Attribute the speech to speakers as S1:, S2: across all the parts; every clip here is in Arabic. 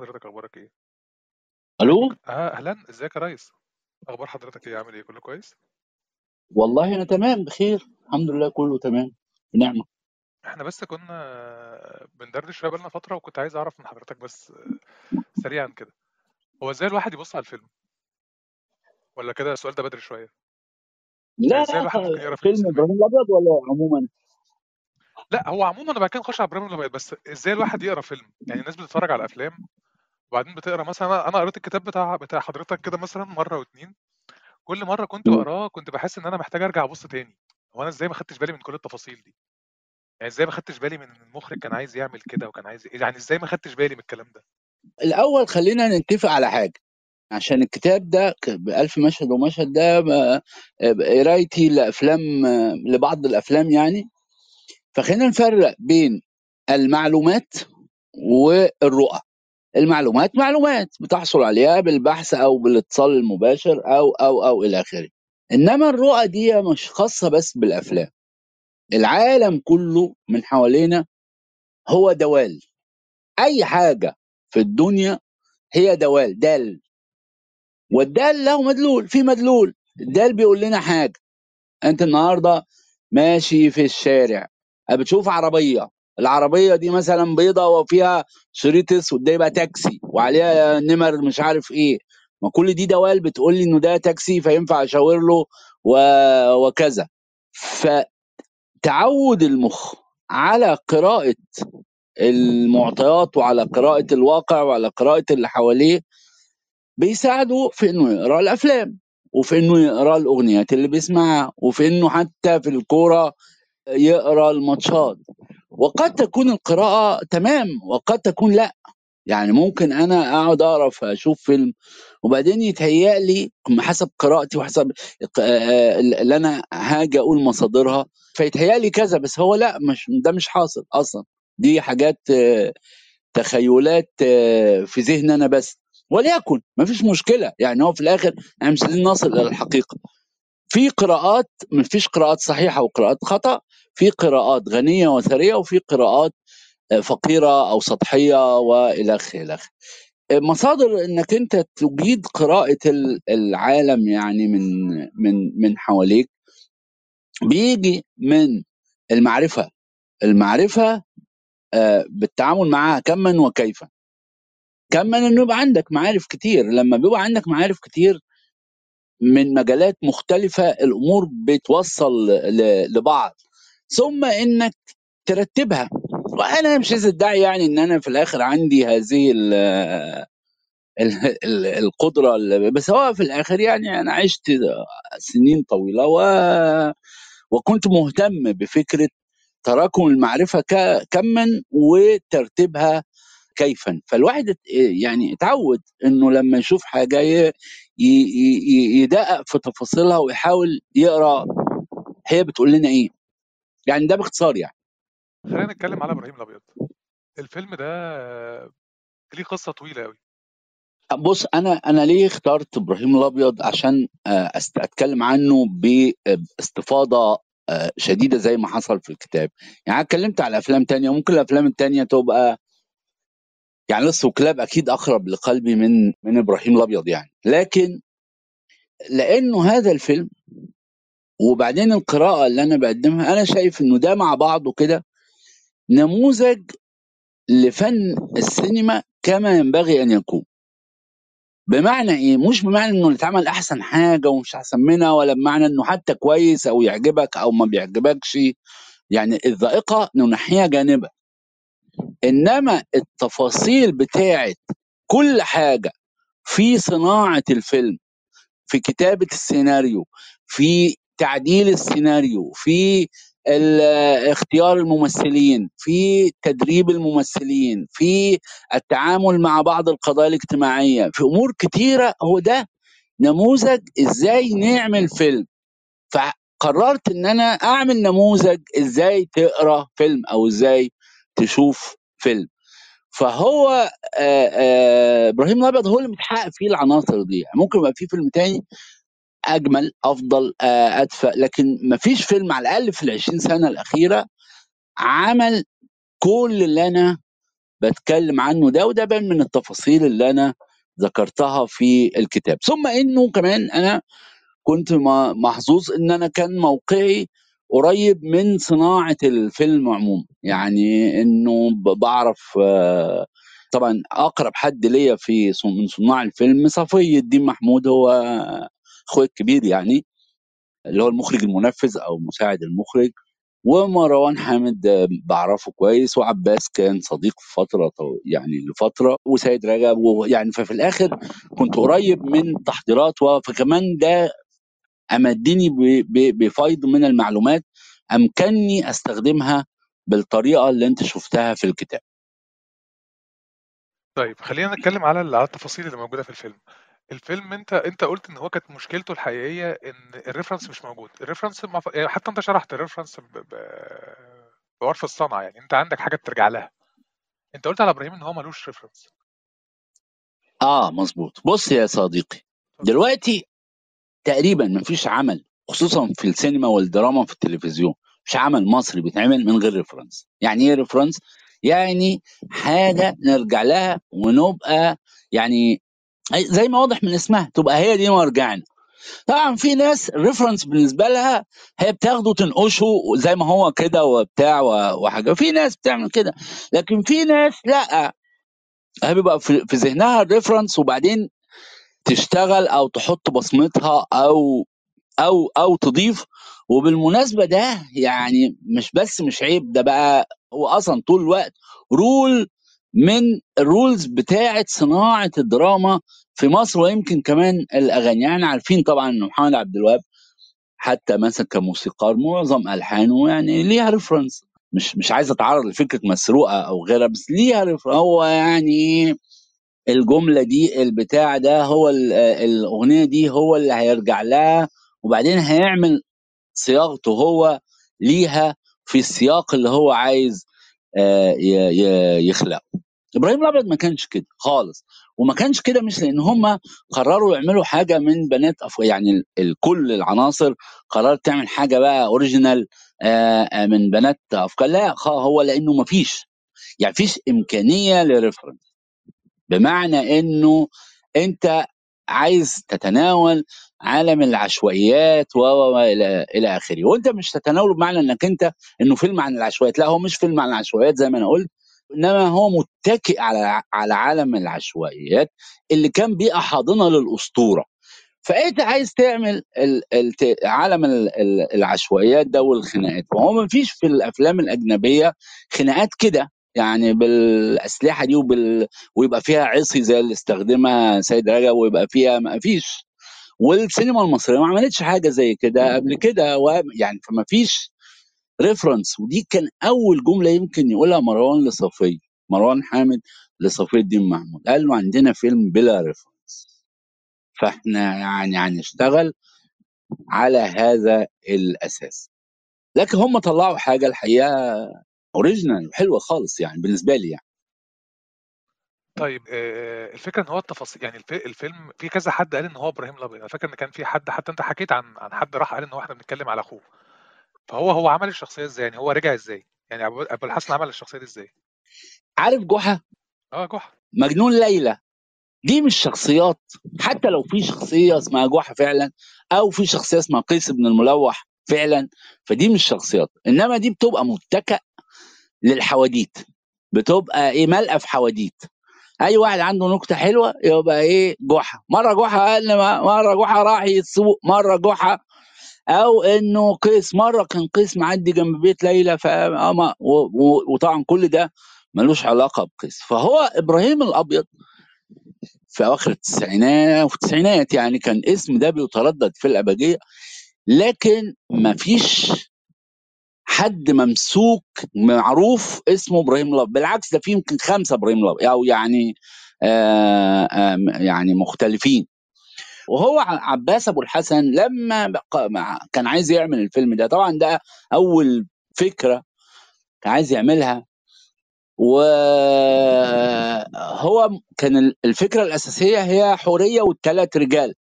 S1: حضرتك أخبارك إيه؟
S2: ألو؟
S1: آه أهلا. إزيك يا ريس؟ أخبار حضرتك إيه؟ عامل إيه؟ كله كويس؟
S2: والله أنا تمام بخير. الحمد لله كله تمام بنعمة.
S1: إحنا بس كنا بندردش شوية بقالنا فترة وكنت عايز أعرف من حضرتك بس سريعا كده. هو إزاي الواحد يبص على الفيلم؟ ولا كده السؤال ده بدري شوية؟
S2: لا
S1: إزاي
S2: لا
S1: الواحد ممكن يقرأ فيلم
S2: فيلم إبراهيم الأبيض ولا عموما؟
S1: لا هو عموما أنا بعد كده نخش على إبراهيم الأبيض بس إزاي الواحد يقرأ فيلم؟ يعني الناس بتتفرج على أفلام وبعدين بتقرا مثلا أنا أنا قريت الكتاب بتاع بتاع حضرتك كده مثلا مرة واتنين كل مرة كنت. بقراه كنت بحس إن أنا محتاج أرجع أبص تاني. هو أنا إزاي ما خدتش بالي من كل التفاصيل دي؟ يعني إزاي ما خدتش بالي من إن المخرج كان عايز يعمل كده وكان عايز يعني إزاي ما خدتش بالي من الكلام ده؟
S2: الأول خلينا نتفق على حاجة. عشان الكتاب ده بألف مشهد ومشهد ده قرايتي لأفلام لبعض الأفلام يعني. فخلينا نفرق بين المعلومات والرؤى. المعلومات معلومات بتحصل عليها بالبحث أو بالاتصال المباشر أو أو أو إلى آخره. إنما الرؤى دي مش خاصة بس بالأفلام. العالم كله من حوالينا هو دوال. أي حاجة في الدنيا هي دوال دال. والدال له مدلول في مدلول. الدال بيقول لنا حاجة. أنت النهارده ماشي في الشارع بتشوف عربية. العربية دي مثلا بيضة وفيها شريط اسود ده يبقى تاكسي وعليها نمر مش عارف إيه. ما كل دي دوال بتقول لي إنه ده تاكسي فينفع أشاور له و... وكذا. فتعود المخ على قراءة المعطيات وعلى قراءة الواقع وعلى قراءة اللي حواليه بيساعده في إنه يقرأ الأفلام وفي إنه يقرأ الأغنيات اللي بيسمعها وفي إنه حتى في الكورة يقرأ الماتشات. وقد تكون القراءة تمام وقد تكون لأ. يعني ممكن أنا أقعد أقرأ فأشوف فيلم وبعدين يتهيأ لي حسب قراءتي وحسب اللي أنا هاجي أقول مصادرها فيتهيأ لي كذا بس هو لأ مش ده مش حاصل أصلا. دي حاجات تخيلات في ذهني أنا بس. وليكن مفيش مشكلة. يعني هو في الآخر إحنا مش عايزين نصل إلى الحقيقة. في قراءات مفيش قراءات صحيحة وقراءات خطأ. في قراءات غنية وثرية وفي قراءات آه، فقيرة أو سطحية وإلى آخره. آه، مصادر إنك أنت تجيد قراءة ال- العالم يعني من من من حواليك بيجي من المعرفة. المعرفة آه، بالتعامل معها كما وكيفا. كما إنه يبقى عندك معارف كتير. لما بيبقى عندك معارف كتير من مجالات مختلفة الأمور بتوصل لبعض. ثم إنك ترتبها. وأنا مش عايز أدعي يعني إن أنا في الآخر عندي هذه ال ال- ال- القدرة ال- بس هو في الآخر يعني أنا عشت سنين طويلة و وكنت مهتم بفكرة تراكم المعرفة ك- كما وترتيبها كيفا. فالواحد يعني اتعود إنه لما يشوف حاجة يدقق في تفاصيلها ويحاول يقرأ هي بتقول لنا إيه؟ يعني ده باختصار يعني.
S1: خلينا نتكلم على إبراهيم الأبيض. الفيلم ده ليه قصة طويلة قوي
S2: بص أنا أنا ليه اخترت إبراهيم الأبيض؟ عشان آه، أست- أتكلم عنه باستفاضة آه، شديدة زي ما حصل في الكتاب. يعني اتكلمت على أفلام تانية ممكن الأفلام التانية تبقى يعني لص وكلاب أكيد أقرب لقلبي من من إبراهيم الأبيض يعني. لكن لأنه هذا الفيلم وبعدين القراءة اللي أنا بقدمها أنا شايف إنه ده مع بعضه كده نموذج لفن السينما كما ينبغي أن يكون. بمعنى إيه؟ مش بمعنى اللي اتعمل أحسن حاجة ومش أحسن منها ولا بمعنى إنه حتى كويس أو يعجبك أو ما بيعجبكش. يعني الذائقة ننحيها جانبا. إنما التفاصيل بتاعت كل حاجة في صناعة الفيلم في كتابة السيناريو في تعديل السيناريو في ال- اختيار الممثلين في تدريب الممثلين في التعامل مع بعض القضايا الاجتماعية في أمور كتيرة هو ده نموذج إزاي نعمل فيلم. فقررت إن أنا أعمل نموذج إزاي تقرأ فيلم أو إزاي تشوف فيلم. فهو آه، آه، إبراهيم الأبيض هو اللي متحقق فيه العناصر دي. يعني ممكن يبقى في فيلم تاني أجمل أفضل آه، ادفى لكن مفيش فيلم على الأقل في ال 20 سنة الأخيرة عمل كل اللي أنا بتكلم عنه ده وده بان من التفاصيل اللي أنا ذكرتها في الكتاب. ثم إنه كمان أنا كنت محظوظ إن أنا كان موقعي قريب من صناعة الفيلم عموما. يعني إنه بعرف آه، طبعا أقرب حد ليا في من صناع الفيلم صفي الدين محمود هو أخوي الكبير يعني اللي هو المخرج المنفذ أو مساعد المخرج ومروان حامد بعرفه كويس وعباس كان صديق فترة يعني لفترة وسيد رجب ويعني ففي الآخر كنت قريب من تحضيرات فكمان ده امدني بفيض من المعلومات امكنني أستخدمها بالطريقة اللي أنت شفتها في الكتاب.
S1: طيب خلينا نتكلم على على التفاصيل اللي موجودة في الفيلم. الفيلم انت انت قلت ان هو كانت مشكلته الحقيقية ان ال reference مش موجود. ال reference ما ف- يعني حتى انت شرحت ال reference ب... ب... بعرف الصنعة يعني. انت عندك حاجة ترجع لها. انت قلت على إبراهيم إن هو ملوش reference
S2: آه مظبوط. بص يا صديقي دلوقتي تقريبا مفيش عمل خصوصا في السينما والدراما في التلفزيون مش عمل مصري بيتعمل من غير reference يعني إيه reference يعني حاجة نرجع لها ونبقى يعني زي ما واضح من اسمها تبقى هي دي مرجعنا. طبعا في ناس ال reference بالنسبة لها هي بتاخده تنقشه زي ما هو كده وبتاع وحاجة. في ناس بتعمل كده لكن في ناس لأ. هي بيبقى في ذهنها ال reference وبعدين تشتغل أو تحط بصمتها أو أو أو تضيف. وبالمناسبة ده يعني مش بس مش عيب ده بقى هو أصلا طول الوقت rule من ال rules بتاعة صناعة الدراما في مصر ويمكن كمان الأغاني. يعني عارفين طبعا ان محمد عبد الوهاب حتى مثلا كموسيقار معظم ألحانه يعني ليها reference مش مش عايز أتعرض لفكرة مسروقة أو غيرها بس ليها reference هو يعني الجملة دي البتاع ده هو ال- الأغنية دي هو اللي هيرجع لها وبعدين هيعمل صياغته هو ليها في السياق اللي هو عايز. آه، ي- ي- يخلقه إبراهيم الأبيض ما كانش كده خالص وما كانش كده مش لأن هم قرروا يعملوا حاجة من بنات أف... يعني ال- ال- كل العناصر قررت تعمل حاجة بقى original من بنات أفكار. لا هو لأنه ما فيش يعني فيش إمكانية ل reference بمعنى إنه أنت عايز تتناول عالم العشوائيات و إلى إلى آخره. وأنت مش تتناوله بمعنى إنك أنت إنه فيلم عن العشوائيات لا هو مش فيلم عن العشوائيات زي ما أنا قلت إنما هو متكئ على على عالم العشوائيات اللي كان بيئة حاضنة للأسطورة. فأنت عايز تعمل ال ال عالم ال ال العشوائيات ده والخناقات. وهو ما فيش في الأفلام الأجنبية خناقات كده. يعني بالأسلحة دي وبال ويبقى فيها عصي زي اللي استخدمها سيد رجب ويبقى فيها ما فيش. والسينما المصرية ما عملتش حاجة زي كده قبل كده و- يعني فما فيش reference ودي كان أول جملة يمكن يقولها مروان لصفي مروان حامد لصفي الدين محمود. قال له عندنا فيلم بلا reference فإحنا يعني هنشتغل على هذا الأساس. لكن هم طلعوا حاجة الحقيقة اوريجينال وحلوه خالص يعني بالنسبة لي يعني.
S1: طيب آه، الفكرة إن هو التفاصيل يعني الف- الفيلم في كذا حد قال إن هو إبراهيم الأبيض. أنا فاكر إن كان في حد حتى أنت حكيت عن عن حد راح قال إن هو إحنا بنتكلم على أخوه. فهو هو عمل الشخصية إزاي؟ يعني هو رجع إزاي؟ يعني أبو الحسن عمل الشخصية دي إزاي؟
S2: عارف جحا؟
S1: آه جحا.
S2: مجنون ليلى. دي مش شخصيات. حتى لو في شخصية اسمها جحا فعلا أو في شخصية اسمها قيس بن الملوح فعلا فدي مش شخصيات. إنما دي بتبقى متكأ للحواديت. بتبقى إيه ملقى في حواديت. أي واحد عنده نكتة حلوة يبقى إيه جحا. مرة جحا قال مرة جحا راح يسوق مرة جحا أو إنه قيس. مرة كان قيس معدي جنب بيت ليلى ف آه وطبعا كل ده ملوش علاقة بقيس. فهو إبراهيم الأبيض في أواخر التسعينات وفي التسعينات يعني كان اسم ده بيتردد في الأبجية لكن مفيش حد ممسوك معروف اسمه إبراهيم الابيض بالعكس ده في يمكن خمسة إبراهيم الابيض أو يعني آه آه يعني مختلفين. وهو عباس أبو الحسن لما كان عايز يعمل الفيلم ده طبعا ده أول فكرة كان عايز يعملها. وهو كان ال- الفكرة الأساسية هي حورية والثلاث رجال.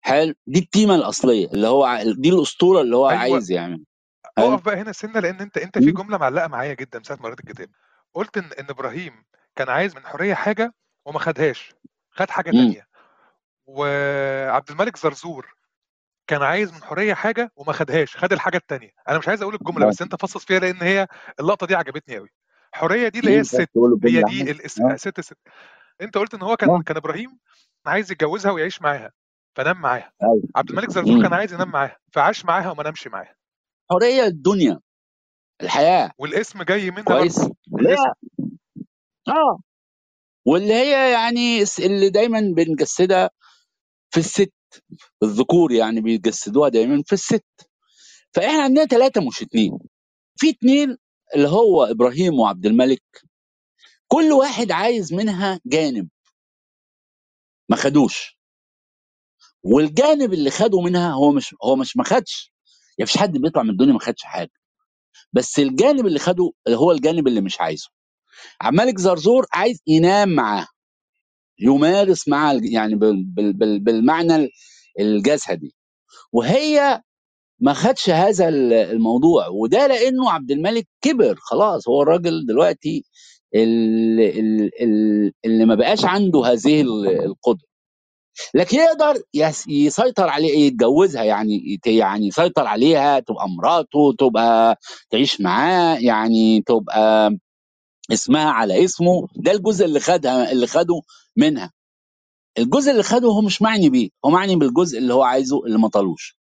S2: حلو؟ دي التيمة الأصلية اللي هو دي الأسطورة اللي هو
S1: أيوة.
S2: عايز يعمل
S1: أقف بقى هنا سنة لأن أنت أنت في. جملة معلقة معايا جدا من ساعة ما قريت الكتاب قلت إن إن إبراهيم كان عايز من حوريه حاجة وما خدهاش خد
S2: حاجة.
S1: تانية وعبد الملك زرزور كان عايز من حوريه حاجة وما خدهاش خد الحاجة التانية أنا مش عايز أقول الجملة
S2: آه.
S1: بس أنت فصص فيها لأن هي اللقطة دي عجبتني قوي حوريه دي اللي هي الست هي دي؟ الاس...
S2: آه.
S1: ست أنت قلت إن هو كان
S2: آه.
S1: كان إبراهيم عايز يتجوزها ويعيش معاها فنام معاها
S2: أيوة.
S1: عبد الملك زرزور. كان عايز ينام معاها فعاش معاها وما نامش معاها
S2: حرية الدنيا الحياة.
S1: والاسم جاي منها
S2: كويس. آه. واللي هي يعني اللي دايما بنجسدها في الست الذكور يعني بيجسدوها دايما في الست. فإحنا عندنا ثلاثة مش اتنين. في اتنين اللي هو إبراهيم وعبد الملك. كل واحد عايز منها جانب. ما خدوش. والجانب اللي خده منها هو مش هو مش ما خدش. يعني مفيش حد بيطلع من الدنيا ما خدش حاجة. بس الجانب اللي خده هو الجانب اللي مش عايزه. عبد الملك زرزور عايز ينام معاه يمارس مع الج- يعني بال بال بال بالمعنى الجسدي وهي ما خدش هذا ال- الموضوع. وده لأنه عبد الملك كبر. خلاص هو الراجل دلوقتي اللي, اللي, ما بقاش عنده هذه ال- القدرة. لكن يقدر يس- يسيطر عليه يتجوزها يعني يعني يسيطر عليها تبقى مراته تبقى تعيش معاه يعني تبقى اسمها على اسمه. ده الجزء اللي خدها اللي خده منها. الجزء اللي خده هو مش معني بيه هو معني بالجزء اللي هو عايزه اللي ما طالوش.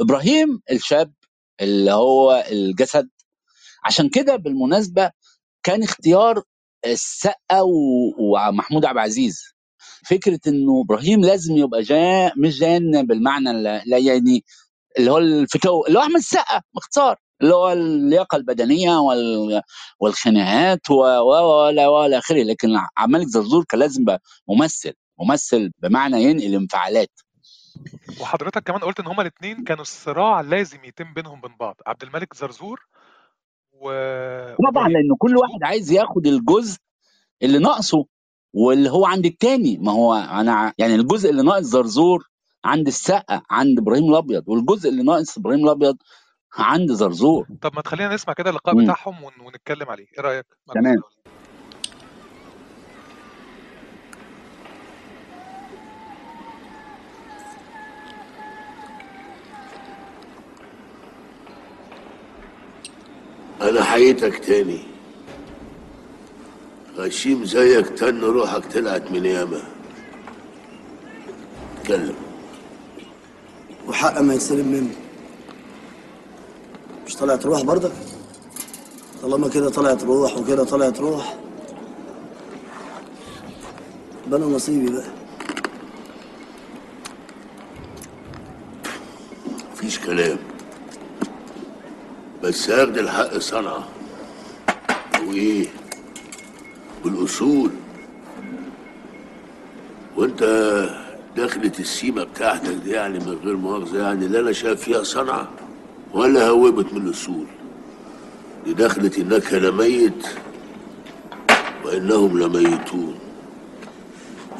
S2: إبراهيم الشاب اللي هو الجسد عشان كده بالمناسبة كان اختيار السقا و- ومحمود عبد العزيز. فكرة إنه إبراهيم لازم يبقى جا مش جان بالمعنى لا يعني اللي هو الفتو اللي هو أحمد السقا باختصار اللي هو اللياقة البدنية وال... والخناقات و ولا ولا آخره. لكن عبد الملك زرزور كان لازم ممثل. ممثل بمعنى ينقل انفعالات.
S1: وحضرتك كمان قلت إن هما الاثنين كانوا الصراع لازم يتم بينهم بين بعض. عبد الملك زرزور و...
S2: طبعا لأن كل واحد عايز ياخد الجزء اللي ناقصه. واللي هو عند التاني. ما هو أنا يعني الجزء اللي ناقص زرزور عند السقا عند إبراهيم الأبيض والجزء اللي ناقص إبراهيم الأبيض عند زرزور.
S1: طب ما تخلينا نسمع كده اللقاء
S2: مم.
S1: بتاعهم ون... ونتكلم عليه. إيه رأيك؟
S2: تمام.
S3: أنا حييتك تاني. غشيم زيك تن روحك طلعت من ياما. اتكلم
S4: وحق ما يتسلب مني. مش طلعت روح برضك؟ طالما كده طلعت روح وكده طلعت روح. أنا نصيبي بقى.
S3: مفيش كلام. بس هاخد الحق صنعة. وإيه؟ بالأصول. وأنت دخلة السيمة بتاعتك دي يعني من غير مؤاخذة يعني لا أنا شايف فيها صنعة ولا هوبت من الأصول. دي دخلة إنك لميت وإنهم لميتون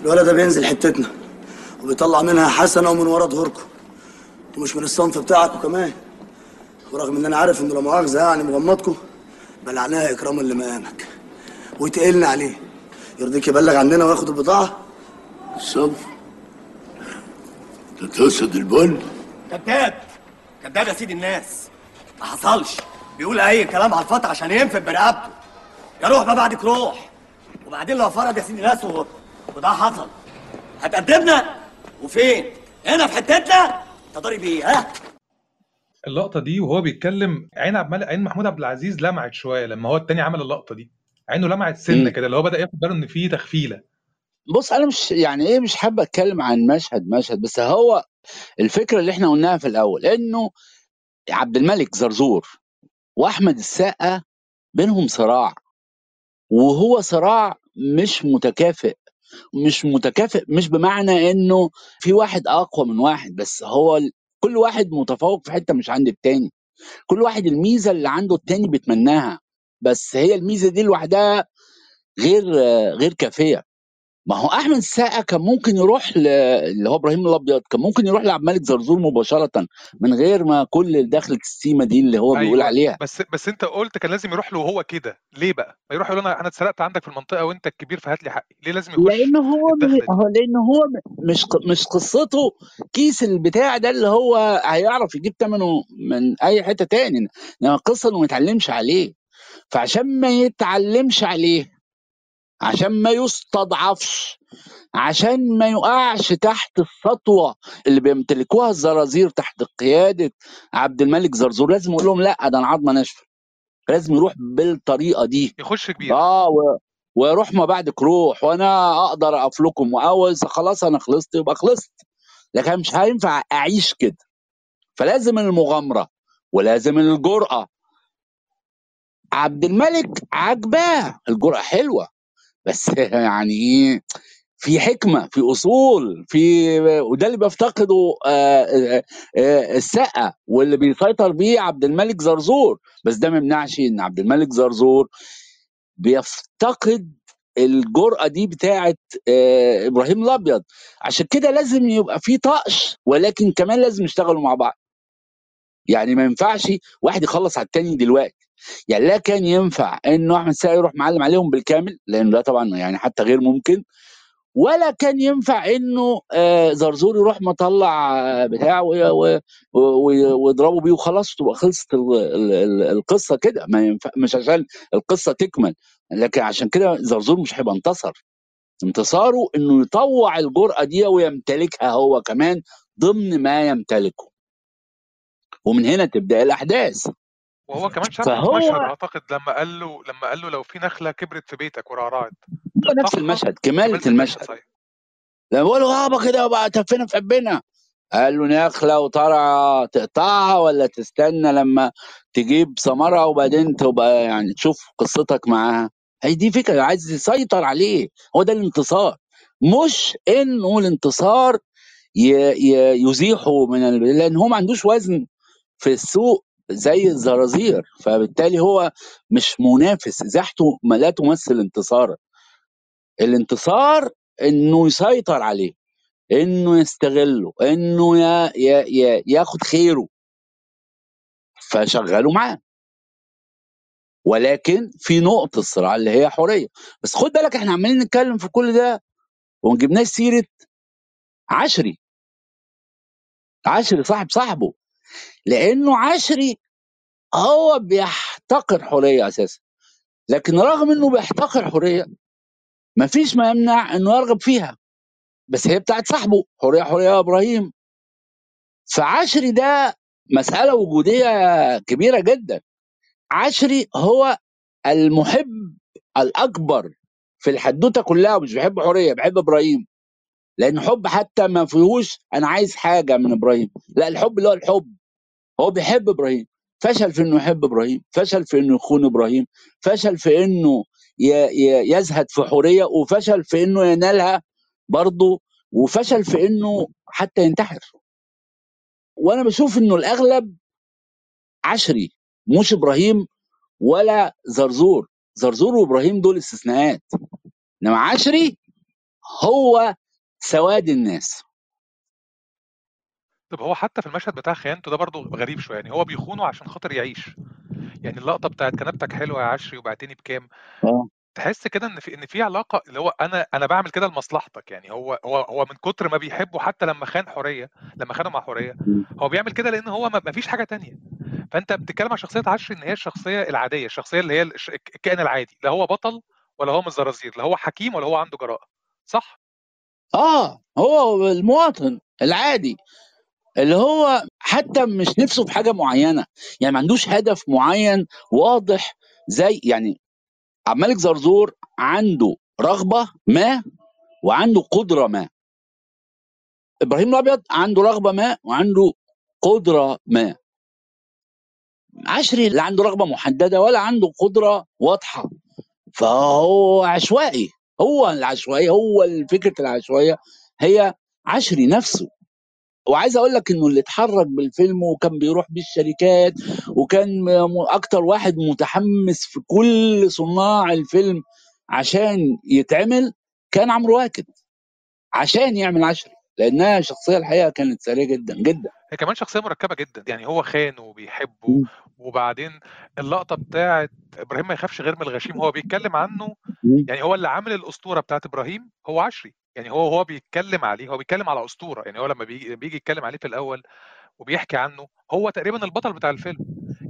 S4: الولد ده بينزل حتتنا وبيطلع منها حسنة ومن ورا ظهوركم ومش من الصنف بتاعكم كمان. ورغم إن أنا عارف إنه لا مؤاخذة يعني مغمضكم بلعناها اكراما لمقامك ويتقلنا عليه. يرضيك يبلغ عننا وياخد البضاعة؟
S3: الصنف انت تقصد البن
S5: كذاب. كذاب يا سيدي الناس. ما حصلش. بيقول أي كلام على الفتح عشان ينفد برقبته يا روح ما بعدك روح. وبعدين لو فرض يا سيدي الناس و... وده حصل هتقدمنا؟ وفين؟ هنا في حتتنا؟ تضرب إيه ها؟
S1: اللقطة دي وهو بيتكلم عين عبد الملك عين محمود عبد العزيز لمعت شوية لما هو التاني عمل اللقطة دي. عينه لمعت
S2: سنة.
S1: كده اللي هو بدأ ياخد باله إن في تخفيلة.
S2: بص أنا مش يعني إيه مش حابب أتكلم عن مشهد مشهد بس هو الفكرة اللي إحنا قلناها في الأول إنه عبد الملك زرزور وأحمد السقا بينهم صراع وهو صراع مش متكافئ مش متكافئ مش بمعنى إنه في واحد أقوى من واحد بس هو كل واحد متفوق في حتة مش عند التاني. كل واحد الميزة اللي عنده التاني بيتمناها. بس هي الميزة دي لوحدها غير غير كافية. ما هو أحمد السقا كان ممكن يروح ل... اللي هو إبراهيم الأبيض كان ممكن يروح لعبد الملك زرزور مباشرة من غير ما كل دخلة السيما دي اللي هو بيقول
S1: أيوه
S2: عليها.
S1: بس بس أنت قلت كان لازم يروح له وهو كده. ليه بقى؟ ما يروح يقول أنا أنا اتسرقت عندك في المنطقة وأنت الكبير فهات لي حقي. ليه لازم يخش
S2: لأن هو هو لأن هو مش مش قصته كيس البتاع ده اللي هو هيعرف يجيب ثمنه من أي حتة تاني. إنما القصة إنه ما يتعلمش عليه. فعشان ما يتعلمش عليه عشان ما يستضعفش عشان ما يقعش تحت السطوة اللي بيمتلكوها الزرازير تحت قيادة عبد الملك زرزور لازم يقول لهم لا ده أنا عظمة ناشفة. لازم يروح بالطريقة دي.
S1: يخش كبير.
S2: آه و... ويروح ما بعدك روح وأنا أقدر اقف لكم واول خلاص أنا خلصت يبقى خلصت. لكن مش هينفع أعيش كده. فلازم المغامرة ولازم الجرأة عبد الملك عجباه الجرأة حلوة. بس يعني إيه في حكمة في أصول في وده اللي بيفتقده آه، آه، آه، السقا واللي بيسيطر بيه عبد الملك زرزور. بس ده ما يمنعش إن عبد الملك زرزور بيفتقد الجرأة دي بتاعت آه، إبراهيم الأبيض. عشان كده لازم يبقى في طقش ولكن كمان لازم يشتغلوا مع بعض. يعني ما ينفعش واحد يخلص على التاني دلوقتي. يعني لا كان ينفع انه احمد السقا يروح معلم عليهم بالكامل لأن ده طبعا يعني حتى غير ممكن ولا كان ينفع إنه آه، زرزور يروح مطلع آه، بتاع ويضربوا بيه وخلاص تبقى خلصت ال- ال- ال- القصة كده. ما ينفع مش عشان القصة تكمل لكن عشان كده زرزور مش هيبقى انتصر. انتصاره إنه يطوع الجرأة دي ويمتلكها هو كمان ضمن ما يمتلكه. ومن هنا تبدأ الأحداث.
S1: وهو كمان في
S2: فهو
S1: مشهد أعتقد لما قال له لما قال له لو في نخلة كبرت في بيتك ورعرعت
S2: هو نفس المشهد كمالة
S1: كمالة المشهد. صحيح.
S2: لما بقول له يابا كده بقى تفينا في حبنا قال له نخلة وطرعة تقطعها ولا تستنى لما تجيب ثمرة وبعدين تبقى يعني تشوف قصتك معاها. هي دي فكرة عايز يسيطر عليه. هو ده الانتصار. مش انه الانتصار يزيحه من ال... لأن هو ما عندوش وزن في السوق. زي الزرازير فبالتالي هو مش منافس ازاحته ما لا تمثل انتصارا الانتصار إنه يسيطر عليه إنه يستغله إنه يا يا يا ياخد خيره. فشغله معاه. ولكن في نقطة الصراع اللي هي حرية. بس خد بالك إحنا عمالين نتكلم في كل ده وما جبناش سيرة عشري. عشري صاحب صاحبه. لأنه عشري هو بيحتقر حرية أساسا. لكن رغم إنه بيحتقر حرية مفيش ما يمنع إنه يرغب فيها. بس هي بتاعت صاحبه حرية يا إبراهيم. فعشري ده مسألة وجودية كبيرة جدا. عشري هو المحب الأكبر في الحدوتة كلها ومش بيحب حرية بيحب إبراهيم. لأن حب حتى ما فيهوش أنا عايز حاجة من إبراهيم. لا الحب اللي هو الحب. هو بيحب إبراهيم. فشل في إنه يحب إبراهيم فشل في إنه يخون إبراهيم فشل في ي- يزهد في حرية وفشل في إنه ينالها برضه وفشل في إنه حتى ينتحر. وأنا بشوف إنه الأغلب عشري مش إبراهيم ولا زرزور. زرزور وإبراهيم دول استثناءات. إنما عشري هو سواد الناس.
S1: طب هو حتى في المشهد بتاع خيانته ده برضه غريب شوية يعني هو بيخونه عشان خاطر يعيش. يعني اللقطة بتاعت كنبتك حلوة يا عشري وبعتني بكام؟
S2: آه.
S1: تحس كده إن في إن في علاقة اللي هو أنا أنا بعمل كده لمصلحتك يعني هو هو هو من كتر ما بيحبه حتى لما خان حورية لما خانه مع حورية هو بيعمل كده لأن هو ما فيش حاجة تانية. فأنت بتتكلم عن شخصية عشري إن هي الشخصية العادية الشخصية اللي هي الكائن العادي لا هو بطل ولا هو من الزرازير لا هو حكيم ولا هو عنده جراءة صح؟
S2: آه هو المواطن العادي اللي هو حتى مش نفسه في حاجة معينة. يعني ما عندوش هدف معين واضح زي يعني عبد الملك زرزور عنده رغبة ما وعنده قدرة ما. إبراهيم الأبيض عنده رغبة ما وعنده قدرة ما. عشري لا عنده رغبة محددة ولا عنده قدرة واضحة. فهو عشوائي. هو العشوائي هو فكرة العشوائية هي عشري نفسه. وعايز أقول لك إنه اللي اتحرك بالفيلم وكان بيروح بالشركات وكان م- أكتر واحد متحمس في كل صناع الفيلم عشان يتعمل كان عمرو واكد. عشان يعمل عشري لأنها شخصية الحقيقة كانت سريعة جدا جدا.
S1: هي كمان شخصية مركبة جدا يعني هو خان وبيحبه. وبعدين اللقطة بتاعت إبراهيم ما يخافش غير من الغشيم هو بيتكلم عنه. يعني هو اللي عامل الأسطورة بتاعت إبراهيم هو عشري يعني هو هو بيتكلم عليه هو بيتكلم على أسطورة يعني هو لما بيجي, بيجي يتكلم عليه في الأول وبيحكي عنه هو تقريبا البطل بتاع الفيلم.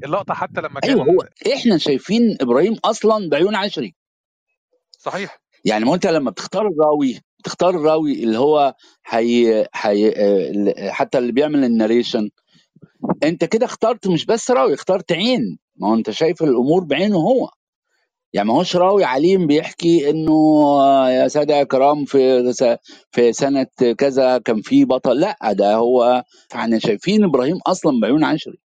S1: اللقطة حتى لما كان
S2: أيوه هو إحنا شايفين إبراهيم أصلا بعيون عشري.
S1: صحيح.
S2: يعني ما أنت لما بتختار الراوي تختار الراوي اللي هو حي... حي... آه، حتى اللي بيعمل الناريشن انت كده اخترت مش بس راوي اخترت عين. ما هو انت شايف الأمور بعينه هو. يعني ما هوش راوي عليم بيحكي إنه آه، يا سادة يا كرام في في سنة كذا كان في بطل. لا ده هو إحنا شايفين إبراهيم أصلا بعيون عشري.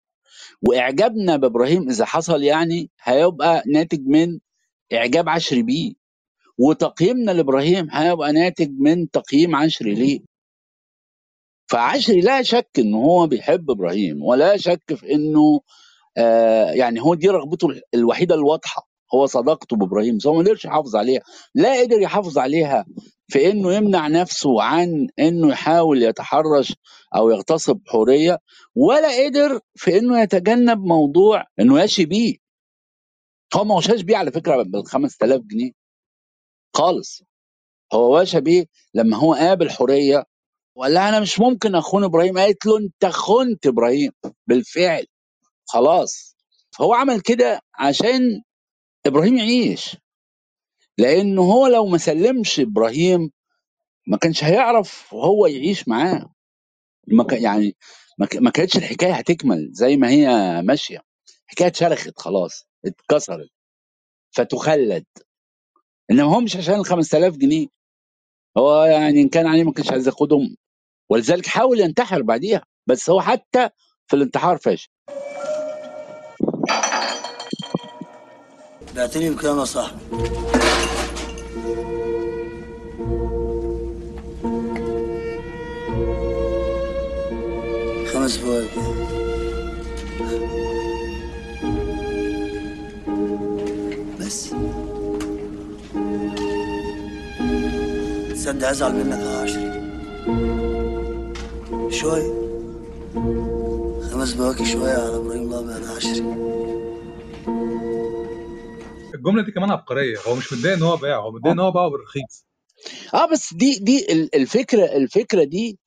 S2: وإعجابنا بإبراهيم إذا حصل يعني هيبقى ناتج من إعجاب عشري بيه. وتقييمنا لإبراهيم هيبقى ناتج من تقييم عشري ليه. فعشري لا شك ان هو بيحب إبراهيم ولا شك في إنه آه يعني هو دي رغبته الوحيدة الواضحة هو صداقته بإبراهيم هو ما قدرش يحافظ عليها لا قدر يحافظ عليها في إنه يمنع نفسه عن إنه يحاول يتحرش أو يغتصب حورية ولا قدر في إنه يتجنب موضوع إنه يشي بيه. هو ما وشاش بيه على فكرة بال 5000 جنيه خالص. هو وشى بيه لما هو قابل حورية وقال لها أنا مش ممكن أخون إبراهيم؟ قالت له أنت خنت إبراهيم بالفعل. خلاص. فهو عمل كده عشان إبراهيم يعيش. لأنه هو لو ما سلمش إبراهيم ما كانش هيعرف هو يعيش معاه. ما كان يعني ما ك- ما كانتش الحكاية هتكمل زي ما هي ماشية. الحكاية اتشرخت خلاص اتكسرت. فتخلد. إنما هو مش عشان ال 5000 جنيه. هو يعني إن كان عليه ما كانش عايز ياخدهم. ولذلك حاول ينتحر بعديها بس هو حتى في الانتحار فاشل.
S4: بعتني بكام يا صاحبي. خمس فواكه بس. تصدق أزعل منك شوي. خمس فواكه شوية على إبراهيم الابيض يا عشري
S1: الجملة دي كمان عبقرية. هو مش متضايق إن هو باع هو متضايق إن هو باعه بالرخيص.
S2: آه بس دي دي ال- الفكرة الفكرة دي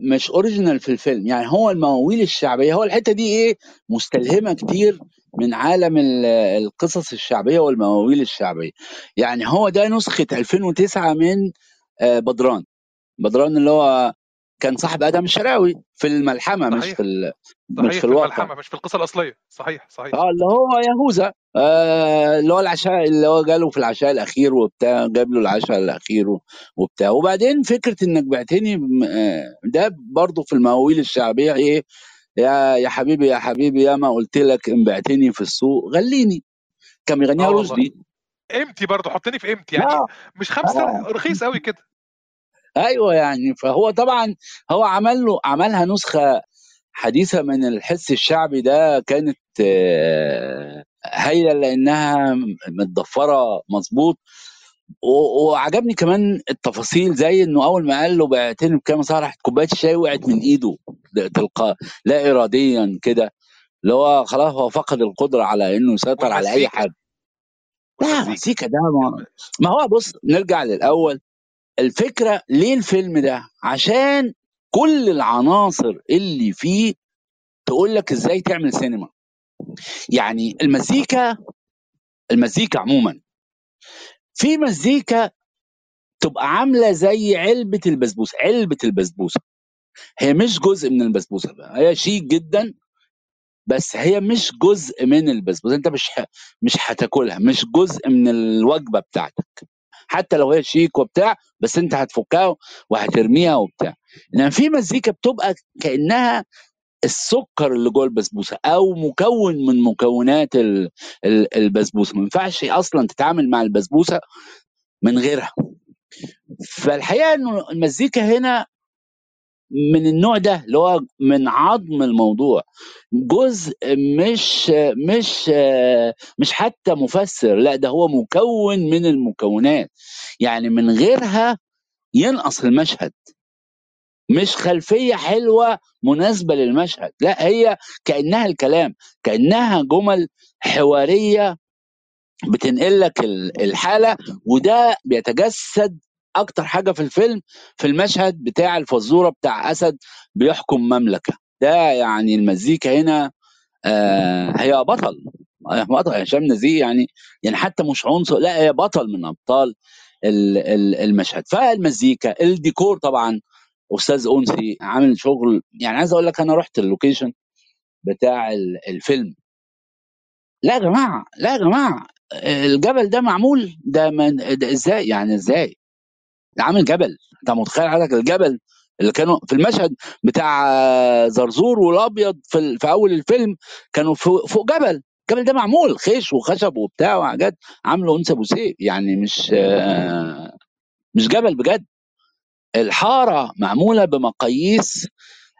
S2: مش اوريجينال في الفيلم. يعني هو المواويل الشعبية هو الحتة دي إيه؟ مستلهمة كتير من عالم ال- القصص الشعبية والمواويل الشعبية. يعني هو ده نسخة 2009 من آه، بدران. بدران اللي هو كان صاحب آدم الشراوي في الملحمة مش
S1: صحيح.
S2: في ال- مش
S1: صحيح
S2: في
S1: في
S2: الواقع.
S1: الملحمة مش في القصة الأصلية. صحيح صحيح.
S2: آه اللي هو يهوذا آه اللي هو العشاء اللي هو جاله في العشاء الأخير وبتاع جاب له العشاء الأخير وبتاع. وبعدين فكرة إنك بعتني آه، ده برضه في المواويل الشعبية إيه؟ يا يا حبيبي يا حبيبي يا ما قلت لك إن بعتني في السوق غليني. كان بيغنيها
S1: والله.
S2: رشدي
S1: قيمتي برضه حطني في قيمتي يعني. مش خمسة
S2: آه.
S1: رخيص قوي كده.
S2: أيوه يعني فهو طبعا هو عمل له عملها نسخة حديثة من الحس الشعبي ده كانت آه، هايلة لأنها متضفره مظبوط. وعجبني كمان التفاصيل زي إنه أول ما قال له بعتني بكام صار راحت كوباية الشاي وقعت من إيده تلقاء لا اراديا كده اللي هو خلاص هو فقد القدرة على إنه يسيطر على
S1: أي
S2: حاجة لا مزيكا ده ما, ما هو بص نرجع للأول. الفكرة ليه الفيلم ده؟ عشان كل العناصر اللي فيه تقول لك إزاي تعمل سينما. يعني المزيكا المزيكا عموما. في مزيكا تبقى عاملة زي علبة البسبوسة علبة البسبوسة. هي مش جزء من البسبوسة بقى. هي شيك جدا بس هي مش جزء من البسبوسة. أنت مش ح... مش هتاكلها مش جزء من الوجبة بتاعتك. حتى لو هي شيك وبتاع بس انت هتفكها وهترميها وبتاع. إنما في مزيكا بتبقى كأنها السكر اللي جوه البسبوسة أو مكون من مكونات ال- ال- البسبوسة. ما ينفعش أصلا تتعامل مع البسبوسة من غيرها. فالحقيقة إنه المزيكا هنا من النوع ده اللي هو من عظم الموضوع. جزء مش مش مش حتى مفسر لا ده هو مكون من المكونات. يعني من غيرها ينقص المشهد. مش خلفية حلوة مناسبة للمشهد لا هي كأنها الكلام كأنها جمل حوارية بتنقل لك ال- الحالة وده بيتجسد أكتر حاجة في الفيلم في المشهد بتاع الفزورة بتاع أسد بيحكم مملكة. ده يعني المزيكا هنا آه هي بطل. بطل هشام نزيه يعني يعني حتى مش عنصر لا هي بطل من أبطال ال- ال- المشهد. فالمزيكا الديكور طبعا أستاذ أنسي عامل شغل. يعني عايز أقول لك أنا رحت ال location بتاع ال- الفيلم. لا يا جماعة لا يا جماعة الجبل ده معمول ده من ده إزاي؟ يعني إزاي؟ عامل جبل. انت متخيل حضرتك الجبل اللي كانوا في المشهد بتاع زرزور والأبيض في, في أول الفيلم كانوا فوق, جبل. الجبل ده معمول خيش وخشب وبتاع وحاجات عاملة أنثى بوسيف يعني مش آه، مش جبل بجد. الحارة معمولة بمقاييس.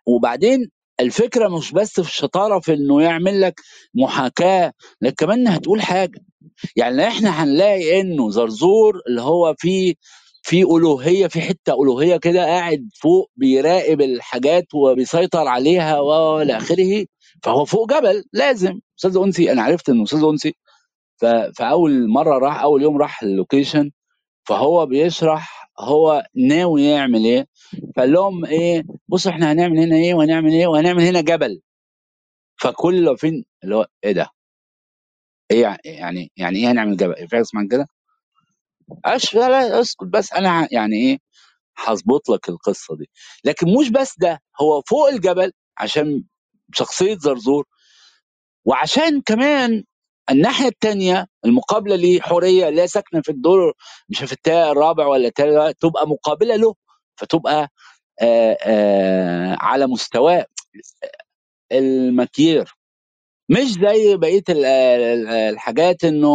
S2: وبعدين الفكرة مش بس في الشطارة في إنه يعمل لك محاكاة لكن كمان إنها تقول حاجة. يعني إحنا هنلاقي إنه زرزور اللي هو فيه في ألوهية في حتة ألوهية كده قاعد فوق بيراقب الحاجات وبيسيطر عليها وإلى آخره فهو فوق جبل لازم. أستاذ أنسي أنا عرفت إنه أستاذ أنسي. فأول مرة راح أول يوم راح اللوكيشن فهو بيشرح هو ناوي يعمل إيه فقال لهم إيه بصوا إحنا هنعمل هنا إيه وهنعمل إيه وهنعمل هنا جبل. فكل فين؟ اللي هو إيه ده؟ إيه يعني يعني إيه هنعمل جبل؟ في حاجة اسمها كده؟ أش لا لا أسكت بس أنا ه- يعني إيه هظبط لك القصة دي. لكن مش بس ده هو فوق الجبل عشان شخصية زرزور وعشان كمان الناحية الثانية المقابلة ليه حوريه اللي هي ساكنة في الدور مش في التا الرابع ولا التالت تبقى مقابلة له فتبقى آآ آآ على مستواه المكير. مش زي بقية ال- ال- الحاجات إنه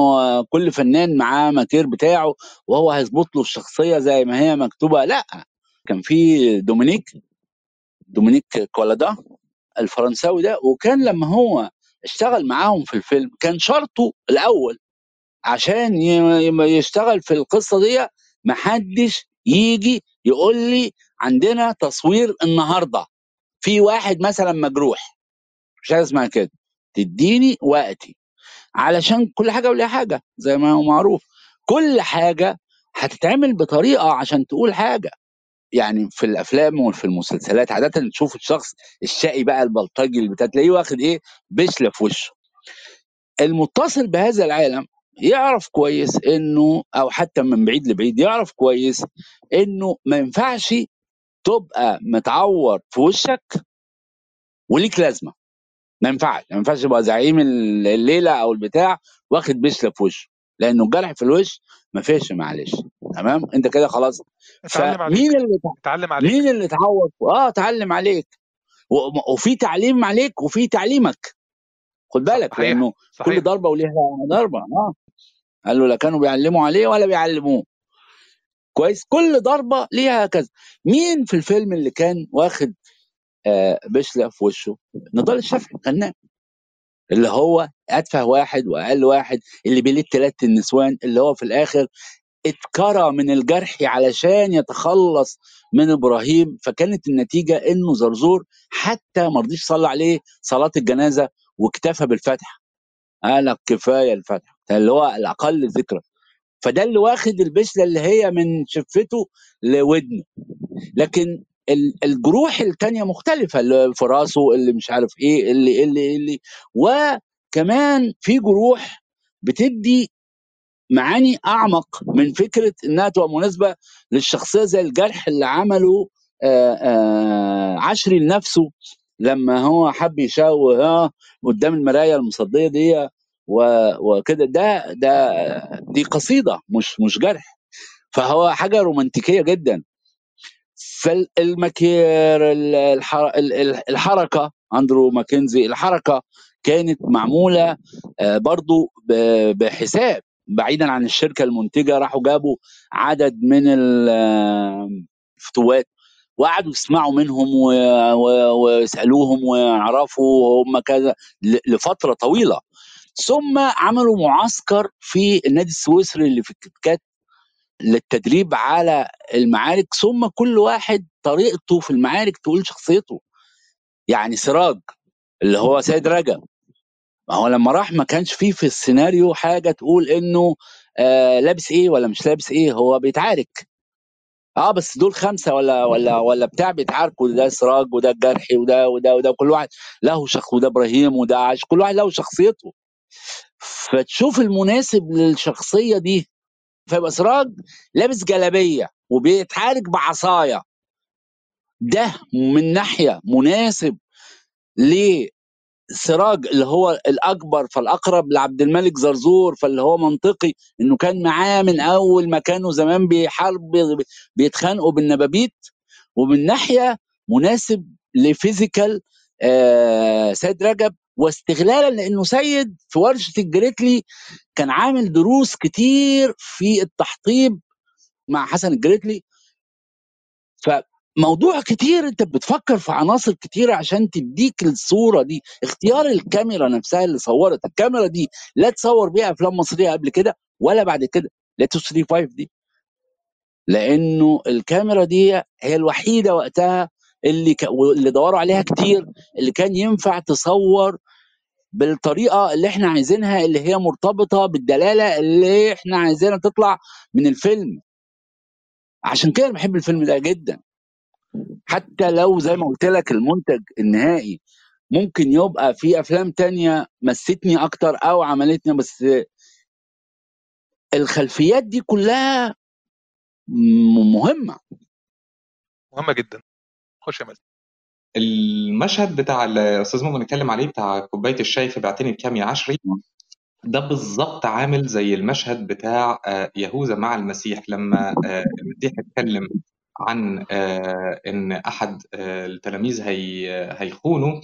S2: كل فنان معاه مكير بتاعه وهو هيظبط له الشخصية زي ما هي مكتوبة. لا كان في دومينيك دومينيك كولادا الفرنساوي ده وكان لما هو اشتغل معاهم في الفيلم كان شرطه الأول عشان يشتغل في القصة دي محدش يجي يقول لي عندنا تصوير النهارده في واحد مثلا مجروح مش اسمها كده. تديني وقتي. علشان كل حاجة وليها حاجة زي ما هو معروف. كل حاجة هتتعمل بطريقة عشان تقول حاجة. يعني في الأفلام وفي المسلسلات عادة تشوف الشخص الشقي بقى البلطجي اللي بتاع تلاقيه واخد إيه بشله في وشه. المتصل بهذا العالم يعرف كويس إنه أو حتى من بعيد لبعيد يعرف كويس إنه ما ينفعش تبقى متعور في وشك وليك لازمة. ما ينفعش ما ينفعش يبقى زعيم الليلة أو البتاع واخد بشله في وشه لأنه الجرح في الوش ما فيش معلش تمام؟ أنت كده خلاص.
S1: اتعلم عليك.
S2: فمين اللي
S1: اتعلم عليك.
S2: مين اللي اتعور آه اتعلم عليك. و- وفي تعليم عليك وفي تعليمك. خد بالك
S1: صحيح
S2: لأنه كل
S1: صحيح.
S2: ضربة وليها ضربة آه. قال له لا كانوا بيعلموا عليه ولا بيعلموه. كويس كل ضربة ليها كذا. مين في الفيلم اللي كان واخد آه بشله في وشه. نضال الشافعي فنان اللي هو أتفه واحد وأقل واحد اللي بيلد ثلاث النسوان اللي هو في الآخر اتكرى من الجرح علشان يتخلص من إبراهيم. فكانت النتيجة إنه زرزور حتى ما رضيش يصلي عليه صلاة الجنازة واكتفى بالفتح. قال كفاية الفتح. اللي هو الأقل ذكرى. فده اللي واخد البشلة اللي هي من شفته لودنه. لكن الجروح التانية مختلفة اللي في راسه اللي مش عارف إيه اللي اللي اللي وكمان في جروح بتدي معاني أعمق من فكرة إنها تبقى مناسبة للشخصية زي الجرح اللي عمله آه، آه، عشري لنفسه لما هو حب يشاور آه قدام المراية المصدية دي وكده. ده ده دي قصيدة مش مش جرح. فهو حاجة رومانتيكية جدا. فالمكير ال- الح- ال- ال- الحركة أندرو ماكنزي الحركة كانت معمولة آه، برضو بحساب بعيدا عن الشركة المنتجة راحوا جابوا عدد من الفتوات وقعدوا يسمعوا منهم. ويسألوهم ويعرفوا هم كذا. لفترة طويلة ثم عملوا معسكر في النادي السويسري اللي في الكتكات للتدريب على المعارك ثم كل واحد طريقته في المعارك تقول شخصيته. يعني سراج اللي هو سيد رجب. ما هو لما راح ما كانش فيه في السيناريو حاجة تقول إنه آه لابس إيه ولا مش لابس إيه هو بيتعارك. آه بس دول خمسة ولا ولا ولا بتاع بيتعاركوا ده سراج وده الجرحي وده وده وده كل واحد له شخص وده إبراهيم وده عاش كل واحد له شخصيته. فتشوف المناسب للشخصية دي. فيبقى سراج لابس جلابية وبيتحارك بعصاية. ده من ناحية مناسب لسراج اللي هو الأكبر فالأقرب لعبد الملك زرزور فاللي هو منطقي إنه كان معاه من أول ما كانوا زمان بيحارب بيتخانقوا بالنبابيت. ومن ناحية مناسب ل physical آه سيد رجب واستغلالا لأنه سيد في ورشه الجريتلي كان عامل دروس كتير في التحطيب مع حسن الجريتلي فموضوع كتير انت بتفكر في عناصر كتيرة عشان تديك الصورة دي. اختيار الكاميرا نفسها اللي صورت. الكاميرا دي لا تصور بيها أفلام مصرية قبل كده ولا بعد كده. لا 235 دي. لأنه الكاميرا دي هي الوحيدة وقتها اللي ك... واللي دوروا عليها كتير اللي كان ينفع تصور بالطريقة اللي إحنا عايزينها اللي هي مرتبطة بالدلالة اللي إحنا عايزينها تطلع من الفيلم. عشان كده بحب الفيلم ده جدا. حتى لو زي ما قلت لك المنتج النهائي ممكن يبقى في أفلام تانية مستني أكتر أو عملتني بس الخلفيات دي كلها مهمة.
S1: مهمة جدا. خش يا مازن
S6: المشهد بتاع الاستاذ مؤمن اتكلم عليه بتاع كوباية الشاي في بعتني بكام يا عشري ده بالظبط عامل زي المشهد بتاع آه، يهوذا مع المسيح لما آه، المسيح اتكلم عن آه، إن أحد آه، التلاميذ هي هيخونه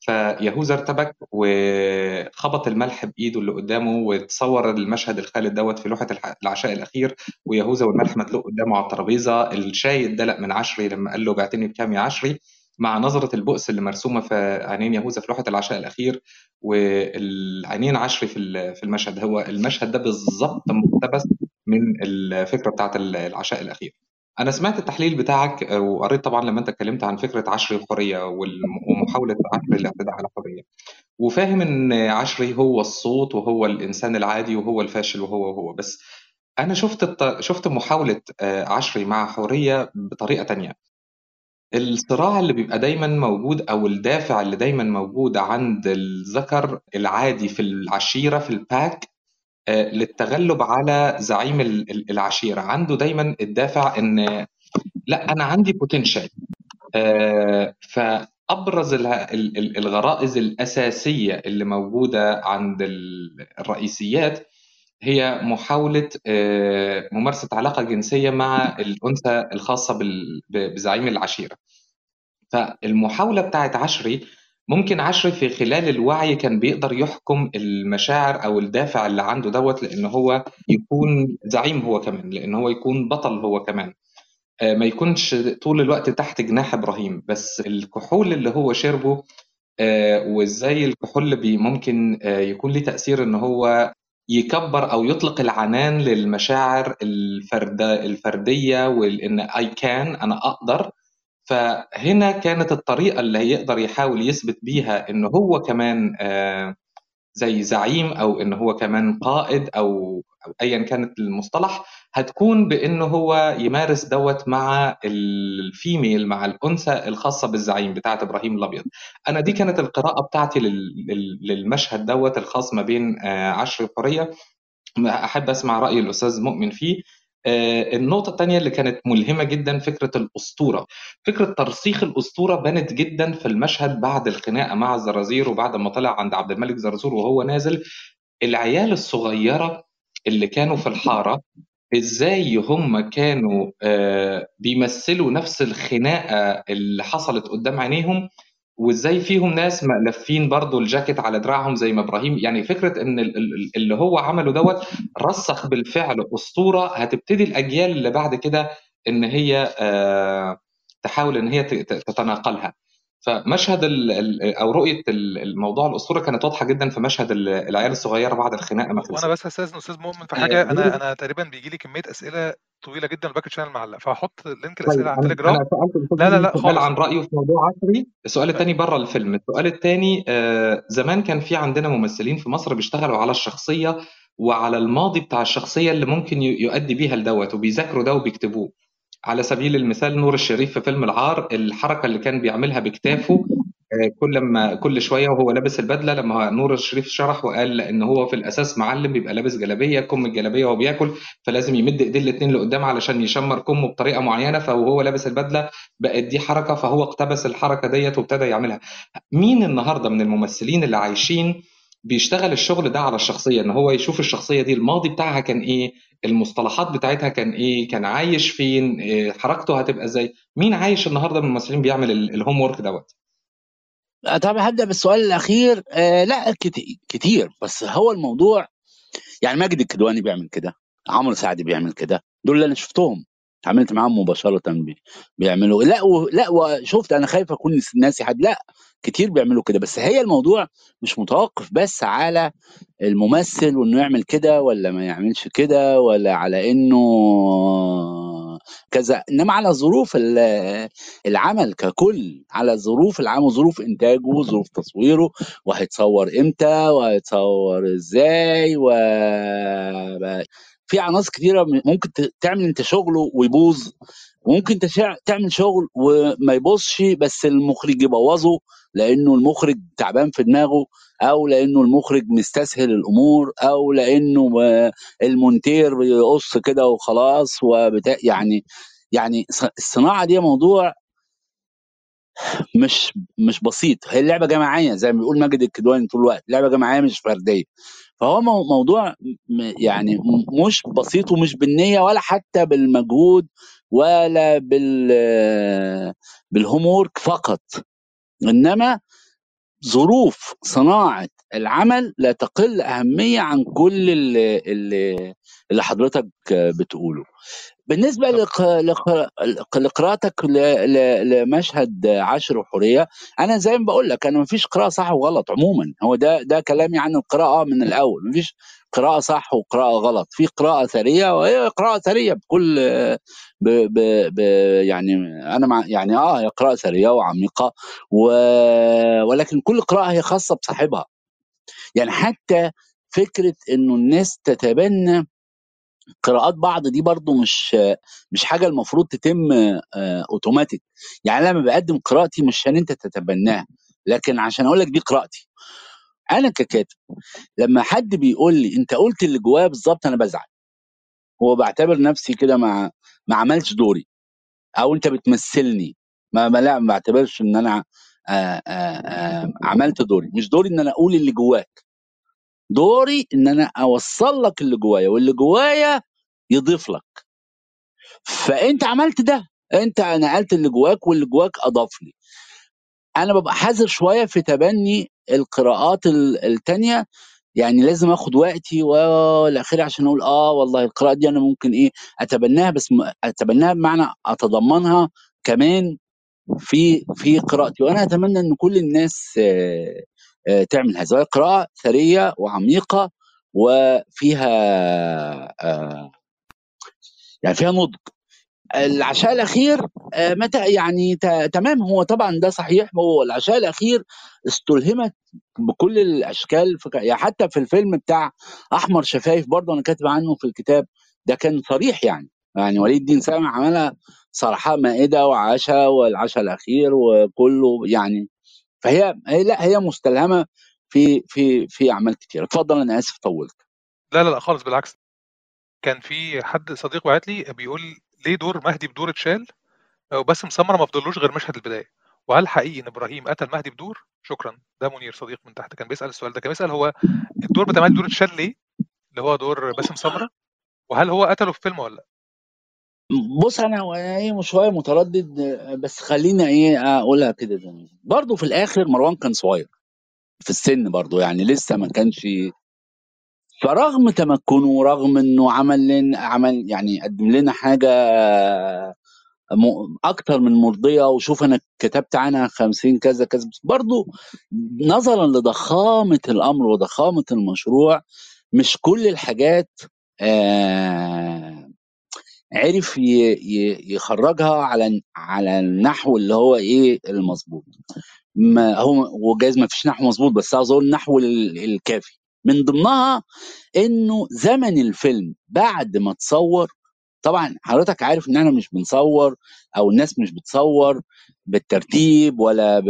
S6: فيهوذا ارتبك وخبط الملح بإيده اللي قدامه وتصور المشهد الخالد دوت في لوحة العشاء الأخير ويهوذا والملح مدلوق قدامه على الترابيزة الشاي اتدلق من عشري لما قال له بعتني بكام يا عشري. مع نظرة البؤس اللي مرسومة في عينين يهوذا في لوحة العشاء الأخير والعينين عشري في في المشهد. هو المشهد ده بالظبط مقتبس من الفكرة بتاعت العشاء الأخير. أنا سمعت التحليل بتاعك وقريت طبعا لما أنت اتكلمت عن فكرة عشري الحرية ومحاولة عشري الاعتداء على الحرية. وفاهم إن عشري هو الصوت وهو الإنسان العادي وهو الفاشل وهو وهو بس أنا شفت شفت محاولة آه، عشري مع حورية بطريقة تانية. الصراع اللي بيبقى دايما موجود أو الدافع اللي دايما موجود عند الذكر العادي في العشيرة في ال pack آه، للتغلب على زعيم ال- ال- العشيرة. عنده دايما الدافع إن لا أنا عندي potential ال- ال- الغرائز الأساسية اللي موجودة عند ال- الرئيسيات هي محاولة آه، ممارسة علاقة جنسية مع الأنثى الخاصة بزعيم العشيرة. فالمحاولة بتاعت عشري ممكن عشري في خلال الوعي كان بيقدر يحكم المشاعر أو الدافع اللي عنده دوت لأن هو يكون زعيم هو كمان لأن هو يكون بطل هو كمان. آه، ما يكونش طول الوقت تحت جناح إبراهيم. بس الكحول اللي هو شربه آه، وإزاي الكحول ممكن يكون ليه تأثير إن هو يكبر أو يطلق العنان للمشاعر الفرد الفردية وان اي كان أنا أقدر. فهنا كانت الطريقة اللي هيقدر يحاول يثبت بيها ان هو كمان آه، زي زعيم أو ان هو كمان قائد أو أو ايا كانت المصطلح. هتكون بإنه هو يمارس دوت مع الفيميل مع الأنثى الخاصة بالزعيم بتاعت إبراهيم الأبيض. أنا دي كانت القراءة بتاعتي لل- لل- للمشهد دوت الخاص ما بين آه، عشر وحورية. أحب أسمع رأي الأستاذ مؤمن فيه. آه، النقطة الثانية اللي كانت ملهمة جدا فكرة الأسطورة. فكرة ترسيخ الأسطورة بانت جدا في المشهد بعد الخناقة مع الزرازير وبعد ما طلع عند عبد الملك زرزور وهو نازل. العيال الصغيرة اللي كانوا في الحارة إزاي هم كانوا آه، بيمثلوا نفس الخناقة اللي حصلت قدام عينيهم وإزاي فيهم ناس ملفين برضو الجاكيت على دراعهم زي ما إبراهيم. يعني ال- ال- اللي هو عمله دوت رسخ بالفعل أسطورة هتبتدي الأجيال اللي بعد كده إن هي آه، تحاول إن هي تتناقلها. فمشهد ال- ال- أو رؤية ال- الموضوع الأسطورة كانت واضحة جدا في مشهد ال- العيال الصغيرة بعد الخناقه ما وأنا
S1: بس هستأذن أستاذ مؤمن في
S6: آه، حاجة.
S1: أنا أنا تقريبا بيجي لي كمية أسئلة طويلة جدا ال back channel معلق فهحط link
S6: طيب
S1: الأسئلة على التليجرام. لا لا لا خالص.
S6: عن رأيه في موضوع عصري. السؤال الثاني بره الفيلم. السؤال الثاني زمان كان في عندنا ممثلين في مصر بيشتغلوا على الشخصية وعلى الماضي بتاع الشخصية اللي ممكن يؤدي بيها لدوت وبيذاكروا ده وبيكتبوه. على سبيل المثال نور الشريف في فيلم العار الحركة اللي كان بيعملها بكتافه آه، كل ما كل شوية وهو لابس البدلة لما نور الشريف شرح وقال إن هو في الأساس معلم بيبقى لابس جلابية كم الجلابية وهو بياكل فلازم يمد إيديه الاثنين لقدام علشان يشمر كمه بطريقة معينة فوهو لابس البدلة بقت دي حركة فهو اقتبس الحركة ديت وابتدى يعملها. مين النهارده من الممثلين اللي عايشين بيشتغل الشغل ده على الشخصية إن هو يشوف الشخصية دي الماضي بتاعها كان إيه المصطلحات بتاعتها كان إيه كان عايش فين إيه حركته هتبقى إزاي مين عايش النهارده من الممثلين بيعمل ال- الهوم ورك دوت؟
S2: آه، طب هبدأ بالسؤال الأخير آه لا كت- كتير بس هو الموضوع يعني ماجد الكدواني بيعمل كده عمرو سعد بيعمل كده دول اللي أنا شفتهم. اتعاملت معاهم مباشرة بي- بيعملوا لا و... لا وشفت أنا خايف أكون ناسي حد لا كتير بيعملوا كده بس هي الموضوع مش متوقف بس على الممثل وإنه يعمل كده ولا ما يعملش كده ولا على إنه كذا إنما على ظروف ال- العمل ككل على ظروف العمل وظروف إنتاجه وظروف تصويره وهيتصور إمتى وهيتصور إزاي و في عناصر كتيرة ممكن تعمل انت شغله ويبوظ وممكن انت تعمل شغل وما يبوظش بس المخرج يبوظه لأنه المخرج تعبان في دماغه أو لأنه المخرج مستسهل الأمور أو لأنه المونتير بيقص كده وخلاص وبتاع يعني يعني الصناعة دي موضوع مش مش بسيط. هي اللعبه جماعية زي ما بيقول ماجد الكدواني طول الوقت لعبة جماعية مش فردية. فهو مو- موضوع يعني مش بسيط ومش بالنية ولا حتى بالمجهود ولا بال بالهوم وورك فقط. إنما ظروف صناعة العمل لا تقل أهمية عن كل اللي, اللي حضرتك بتقوله. بالنسبة لقراءتك. لمشهد عشر وحورية أنا زي ما بقول لك أنا مفيش قراءة صح وغلط عموما. هو ده ده كلامي عن القراءة من الأول. مفيش قراءة صح وقراءة غلط. في قراءة ثرية وهي قراءة ثرية بكل ب... ب... ب... يعني أنا مع يعني آه هي قراءة ثرية وعميقة و... ولكن كل قراءة هي خاصة بصاحبها. يعني حتى فكرة إنه الناس تتبنى قراءات بعض دي برضو مش مش حاجة المفروض تتم آه، اوتوماتيك يعني أنا لما بقدم قراءتي مش عشان أنت تتبناها لكن عشان أقول لك دي قراءتي. أنا ككاتب لما حد بيقول لي أنت قلت اللي جوايا بالظبط أنا بزعل. هو بعتبر نفسي كده ما ما عملتش دوري. أو أنت بتمثلني. ما, ما لا ما بعتبرش إن أنا آآ آآ عملت دوري. مش دوري إن أنا أقول اللي جواك. دوري إن أنا أوصل لك اللي جوايا واللي جوايا يضيف لك. فأنت عملت ده أنت نقلت اللي جواك واللي جواك أضاف لي. أنا ببقى حذر شوية في تبني القراءات ال- التانية. يعني لازم آخد وقتي والاخير عشان أقول آه والله القراءة دي أنا ممكن إيه أتبناها بس أتبناها بمعنى أتضمنها كمان في في قراءتي. وأنا أتمنى إن كل الناس تعمل هذا وهي قراءه ثرية وعميقة وفيها آه، يعني فيها نضج. العشاء الأخير آه، متى؟ يعني تمام هو طبعا ده صحيح هو العشاء الأخير استلهمت بكل الأشكال يعني حتى في الفيلم بتاع أحمر شفايف برضه أنا كاتب عنه في الكتاب ده كان صريح يعني. يعني وليد الدين سامع عملها صراحة مائدة وعشاء والعشاء الأخير وكله يعني فهي هي لا هي مستلهمة في في في أعمال كتير اتفضل أنا آسف طولت.
S1: لا لا لا خالص بالعكس. كان في حد صديق بعت لي بيقول ليه دور مهدي بدور اتشال؟ وباسم سمره ما فضلوش غير مشهد البداية. وهل حقيقي إن إبراهيم قتل مهدي بدور؟ شكرا. ده منير صديق من تحت كان بيسأل السؤال ده. كان بيسأل هو الدور بتاع مهدي دور اتشال ليه؟ اللي هو دور باسم سمرة. وهل هو قتله في فيلم ولا لأ؟
S2: بص أنا إيه شوية متردد بس خلينا إيه أقولها كده زي برضه في الآخر مروان كان صغير في السن برضه يعني لسه ما كانش فرغم تمكنه ورغم إنه عمل لنا عمل يعني قدم لنا حاجة أكتر من مرضية وشوف أنا كتبت عنها 50 كذا كذا بس برضو نظرا لضخامة الأمر وضخامة المشروع مش كل الحاجات آه عرف يخرجها على على النحو اللي هو إيه المظبوط ما هو وجايز ما فيش نحو مظبوط بس اظن النحو ال- الكافي من ضمنها إنه زمن الفيلم بعد ما تصور طبعا حضرتك عارف إن إحنا مش بنصور أو الناس مش بتصور بالترتيب ولا ب...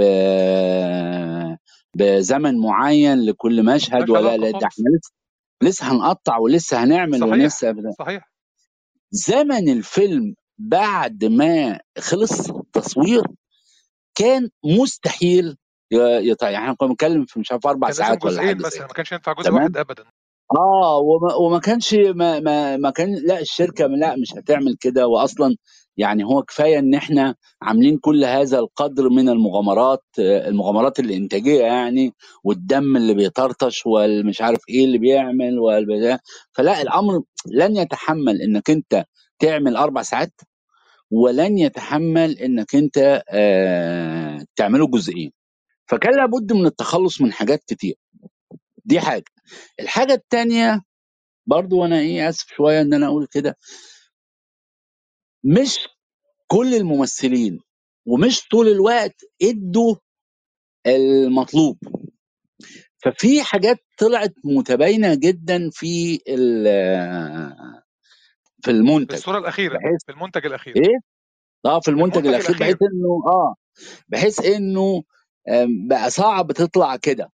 S2: بزمن معين لكل مشهد ولا لا ده. إحنا لسه لسه هنقطع ولسه هنعمل
S1: صحيح.
S2: ولسه.
S1: صحيح
S2: زمن الفيلم بعد ما خلص تصوير كان مستحيل ي- يط... يعني إحنا كنا بنتكلم في مش عارف
S1: أربع
S2: ساعات ولا حاجة
S1: مثلا ما كانش ينفع جزء. واحد ابدا.
S2: آه وما, وما كانش ما, ما, ما كان لا الشركة لا مش هتعمل كده واصلا يعني هو كفاية إن إحنا عاملين كل هذا القدر من المغامرات المغامرات الإنتاجية يعني والدم اللي بيطرطش والمش عارف إيه اللي بيعمل والبتاع فلا الأمر لن يتحمل إنك أنت تعمل أربع ساعات ولن يتحمل إنك أنت آه تعمله جزئين. فكان لابد من التخلص من حاجات كتير. دي حاجة. الحاجة التانية برضو أنا إيه آسف شوية إن أنا أقول كده. مش كل الممثلين ومش طول الوقت ادوا المطلوب. ففي حاجات طلعت متباينة جدا في في
S1: في
S2: المنتج.
S1: الصورة الأخيرة
S2: بحيث
S1: في المنتج الأخير.
S2: إيه؟ آه في المنتج
S1: المنتج
S2: الأخير.
S1: الأخير.
S2: بحيث إنه آه بحيث إنه بقى صعب تطلع كده.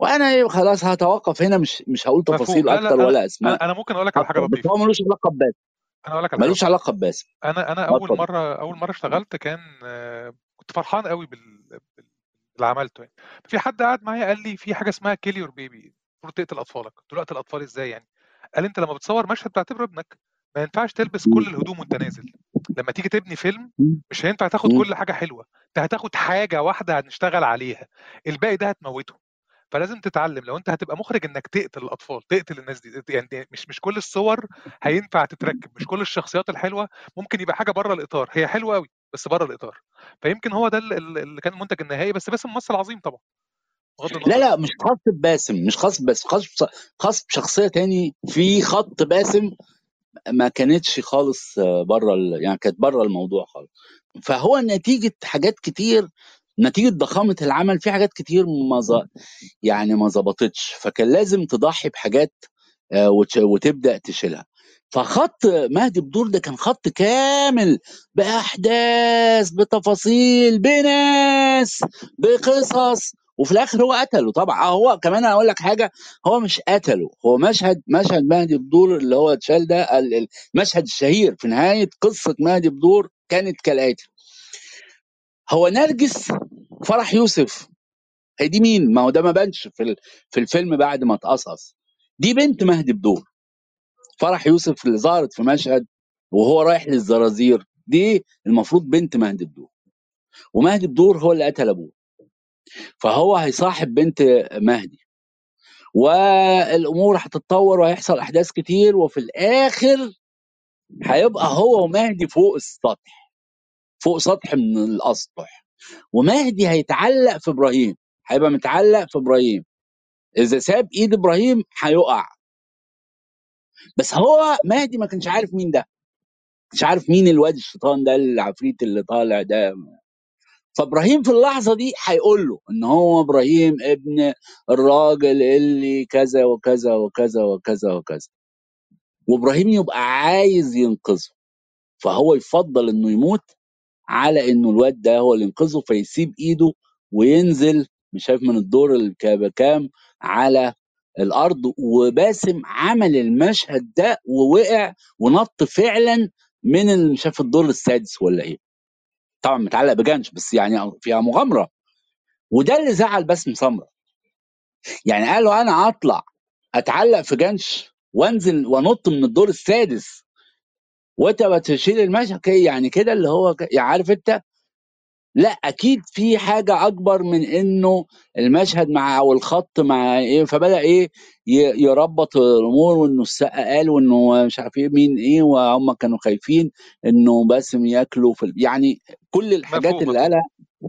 S2: وأنا خلاص هتوقف هنا مش مش هقول. تفاصيل
S1: لا، لا،
S2: أكتر
S1: أنا-
S2: ولا
S1: أسماء. أنا ممكن أقول لك على
S2: حاجة
S1: لطيفه
S2: هو ملوش علاقة بباسم
S1: أنا أقول لك على
S2: ملوش علاقة بباسم. أنا
S1: أنا
S2: أول.
S1: مرة أول مرة اشتغلت كان آه، كنت فرحان قوي بال... بال- باللي عملته يعني. في حد قعد معايا قال لي في حاجة اسمها كيل يور بيبي المفروض تقتل أطفالك. قلت له أقتل الاطفال إزاي يعني؟ قال أنت لما بتصور مشهد بتعتبره ابنك ما ينفعش تلبس كل الهدوم وأنت نازل. لما تيجي تبني فيلم مش هينفع تاخد. كل حاجة حلوة. أنت هتاخد حاجة واحدة هنشتغل عليها. الباقي ده هتموته. فلازم تتعلم لو انت هتبقى مخرج انك تقتل الأطفال تقتل الناس دي يعني مش مش كل الصور هينفع تتركب مش كل الشخصيات الحلوة ممكن يبقى حاجة بره الإطار هي حلوة قوي بس بره الإطار. فيمكن هو ده ال- ال- اللي كان المنتج النهائي بس باسم ممثل عظيم طبعا
S2: لا لا مش خاص بباسم مش خاص بس خاص خاص بشخصية تاني في خط باسم ما كانتش خالص بره يعني كانت بره الموضوع خالص. فهو نتيجة حاجات كتير نتيجة ضخامة العمل في حاجات كتير ما ز... يعني ما ظبطتش فكان لازم تضحي بحاجات آه، وت- وتبدأ تشيلها. فخط مهدي بدور ده كان خط كامل بأحداث بتفاصيل بناس بقصص وفي الآخر هو قتله. طبعا آه، هو كمان أقول لك حاجة هو مش قتله هو مشهد مشهد مهدي بدور اللي هو اتشال ده ال- ال- المشهد الشهير في نهاية قصة مهدي بدور كانت كالآتي. هو نرجس فرح يوسف. هي دي مين؟ ما هو ده ما بانش في في الفيلم بعد ما اتقصص. دي بنت مهدي بدور. فرح يوسف اللي ظهرت في مشهد وهو رايح للزرازير دي المفروض بنت مهدي بدور. ومهدي بدور هو اللي قتل أبوه. فهو هيصاحب بنت مهدي. والأمور هتتطور وهيحصل أحداث كتير وفي الآخر هيبقى هو ومهدي فوق السطح. فوق سطح من الأسطح. ومهدي هيتعلق في إبراهيم هيبقى متعلق في إبراهيم. إذا ساب إيد إبراهيم هيقع. بس هو مهدي ما كانش عارف مين ده. مش عارف مين الواد الشيطان ده العفريت اللي طالع ده. فإبراهيم في اللحظة دي هيقول له إن هو إبراهيم ابن الراجل اللي كذا وكذا وكذا وكذا وكذا. وإبراهيم يبقى عايز ينقذه. فهو يفضل إنه يموت على إنه الواد ده هو اللي ينقذه فيسيب إيده وينزل مش شايف من الدور الكام على الأرض. وباسم عمل المشهد ده ووقع ونط فعلا من مش عارف الدور السادس ولا إيه. طبعا متعلق بجنش بس يعني فيها مغامرة. وده اللي زعل باسم سمرة. يعني قال له أنا أطلع أتعلق في جنش وأنزل وأنط من الدور السادس. وانت بتشيل المشهد يعني كده اللي هو ك- يعني عارف انت لأ أكيد في حاجة أكبر من إنه المشهد مع أو الخط مع فبدأ إيه ي يربّط الأمور وإنه السقا قال وإنه مش عارف إيه مين إيه، وهُم كانوا خايفين إنه باسم ياكله في ال يعني كل الحاجات
S1: مفهوم،
S2: اللي. قالها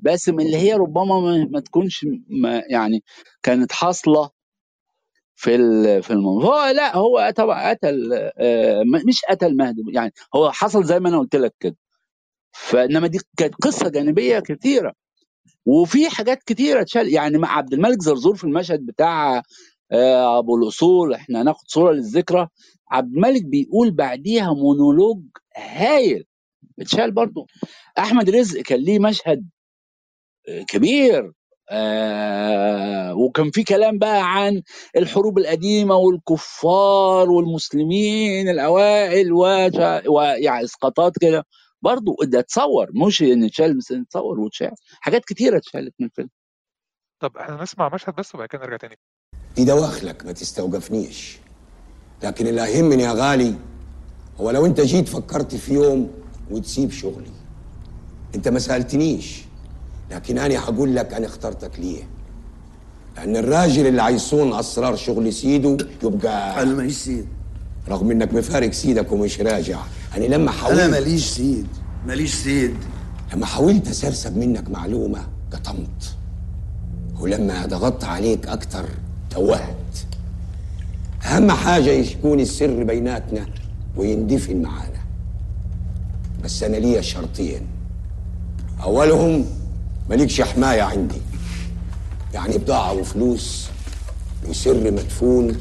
S2: باسم اللي هي ربما ما ما تكونش ما يعني كانت حاصلة في في الموضوع. هو لأ، هو طبعًا قتل م مش قتل مهدي، يعني هو حصل زي ما أنا قُلت لك كده. فإنما دي كانت قصة جانبية كتيرة، وفي حاجات كتيرة اتشال يعني مع عبد الملك زرزور في المشهد بتاع آآ أبو الأصول إحنا هناخد صورة للذكرى، عبد الملك بيقول بعديها مونولوج هايل اتشال برضه. أحمد رزق كان ليه مشهد آآ كبير آآ وكان في كلام بقى عن الحروب القديمة والكفار والمسلمين الأوائل ويعني إسقاطات كده، برضه ده اتصوّر مش إن اتشال بس اتصوّر واتشال، حاجات كتيرة اتشالت من الفيلم.
S1: طب إحنا نسمع مشهد بس وبعد كده نرجع تاني.
S7: دي دواخلك ما تستوقفنيش لكن اللي يهمني يا غالي هو لو أنت جيت فكرت في يوم وتسيب شغلي أنت ما سألتنيش لكن أنا هقول لك أنا اخترتك ليه؟ لأن الراجل اللي هيصون أسرار شغل سيده يبقى
S4: أنا ماليش سيد.
S7: رغم إنك مفارق سيدك ومش راجع. أنا لما حاولت
S4: أنا ماليش سيد. ماليش سيد.
S7: لما حاولت أسرسب منك معلومة قطمت. ولما ضغطت عليك أكتر توهت. أهم حاجة يكون السر بيناتنا ويندفن معانا. بس أنا ليا شرطين. أولهم مالكش حماية عندي. يعني بضاعة وفلوس وسر مدفون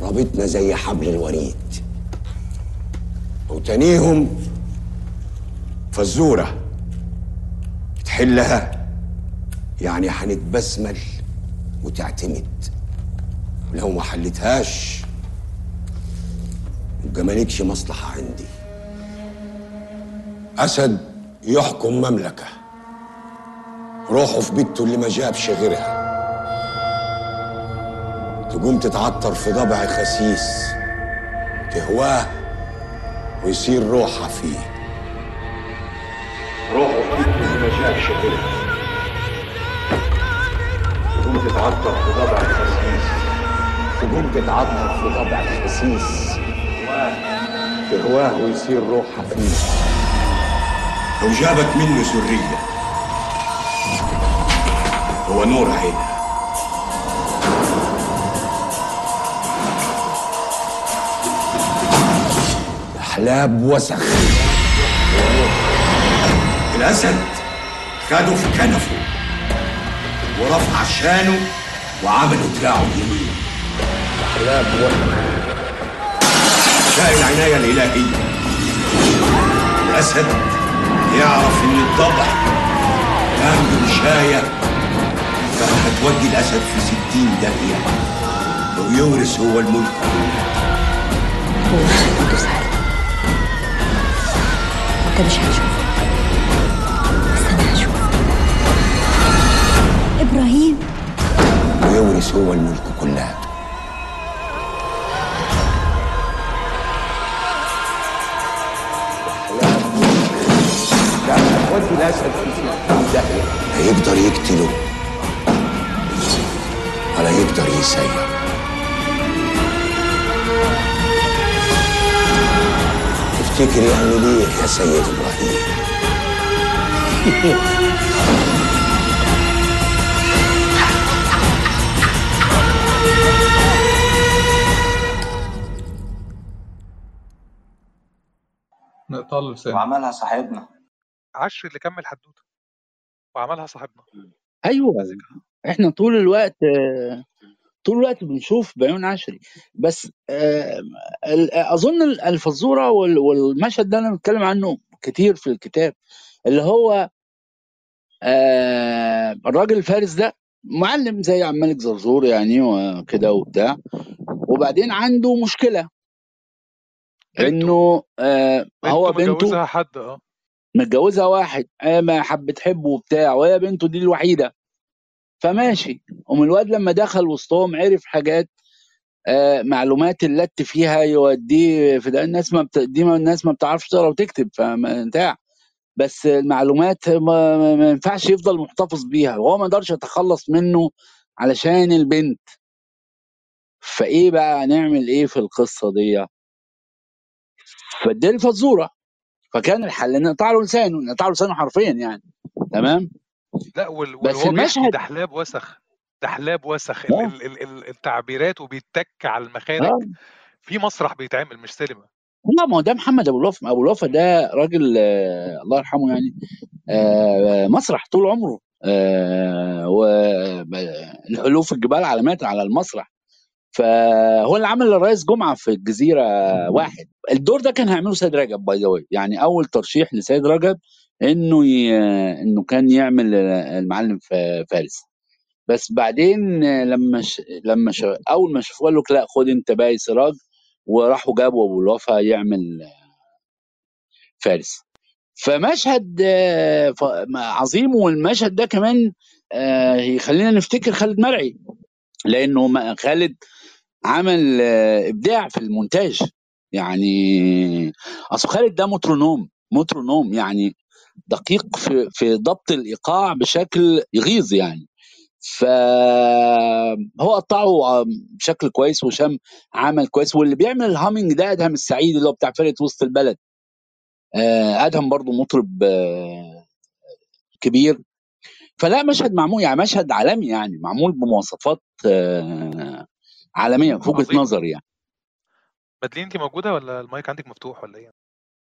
S7: رابطنا زي حبل الوريد. وتانيهم فزورة تحلها يعني هنتبسمل وتعتمد. لو ما حلتهاش يبقى مالكش مصلحة عندي. أسد يحكم مملكة. روحه في بيته اللي ما جابش غيرها. تقوم تتعطر في ضبع خسيس تهواه ويصير روحها فيه. روحه في بيته اللي ما جابش غيرها. تقوم تتعطر في ضبع الخسيس تقوم تتعطر في ضبع الخسيس تهواه ويصير روحها فيه. لو جابت منه سرية. هو نور عينها أحلاب وسخ. الأسد خده في كنفه ورفع شانه وعملوا دراعه اليمين. أحلام شاء العناية الإلهية. الأسد يعرف إن الضبع عنده مشاية كان هتودي الأسد في ستين داهية. ويورث هو الملك.
S8: هو خليته سهل أنت مش هتشوف بس أنا هشوف إبراهيم.
S7: ويورث هو الملك كلها. كان هتودي الأسد في ستين داهية. لا يقدر يقتله. ولا يقدر يسير. تفتكر يعمل إيه يا سيد إبراهيم.
S1: نقطع له لسانه.
S9: وعملها صاحبنا.
S1: عشري اللي كمل حدوته. وعملها صاحبنا.
S2: أيوه، إحنا طول الوقت طول الوقت بنشوف بعيون عشري، بس آآ ال أظن ال الفزورة وال والمشهد ده أنا متكلم عنه كتير في الكتاب، اللي هو آآ الراجل الفارس ده معلم زي عبد الملك زرزور يعني وكده وبتاع، وبعدين عنده مشكلة.
S1: بنته.
S2: إنه آآ هو
S1: بنته متجوزها حد آه.
S2: متجوزها واحد آآ ما حب بتحبه وبتاع وهي بنته دي الوحيدة، فماشي، قوم الواد لمّا دخل وسطهم عرف حاجات آآ معلومات اللت فيها يوديه في ده. الناس ما بت دي ما الناس ما بتعرفش تقرا وتكتب فما بتاع، بس المعلومات ما, ما ينفعش يفضل محتفظ بيها. وهو ما يقدرش يتخلص منه علشان البنت. فإيه بقى نعمل إيه في القصة دي؟ فدي الفزورة. فكان الحل نقطع له لسانه. نقطع له لسانه حرفيا يعني. تمام؟
S1: لا وال...
S2: بس المشهد
S1: دحلاب وسخ دحلاب وسخ ال...
S2: آه.
S1: ال... ال... ال- التعبيرات وبيتك على المخارج.
S2: آه.
S1: في مسرح بيتعمل مش سينما.
S2: لا ما ده محمد أبو الوفا. أبو الوفا ده راجل آه الله يرحمه يعني آه مسرح طول عمره. آه والالوف في الجبال علامات على المسرح. فهو اللي عمل الرئيس جمعة في الجزيرة واحد. الدور ده كان هيعمله سيد رجب باي ذا يعني أول ترشيح لسيد رجب إنه ي... إنه كان يعمل المعلم فارس. بس بعدين لما ش... لما ش... أول ما شافوه قال لك لا خد أنت باقي سراج وراحوا جابوا أبو الوفا يعمل فارس. فمشهد عظيم والمشهد ده كمان آه، يخلينا نفتكر خالد مرعي لأنه خالد عمل آه، إبداع في المونتاج. يعني أصل خالد ده مترونوم مترونوم يعني دقيق في في ضبط الإيقاع بشكل يغيظ يعني. فهو قطعه بشكل كويس وشام عمل كويس. واللي بيعمل الهامينج ده أدهم السعيد اللي هو بتاع فرقة وسط البلد. آه، أدهم برضو مطرب آه، كبير. فلا مشهد معمول يعني مشهد عالمي يعني معمول بمواصفات آه، عالمية في
S1: وجهة
S2: نظري يعني.
S1: مدلين انت موجودة ولا المايك عندك مفتوح ولا إيه؟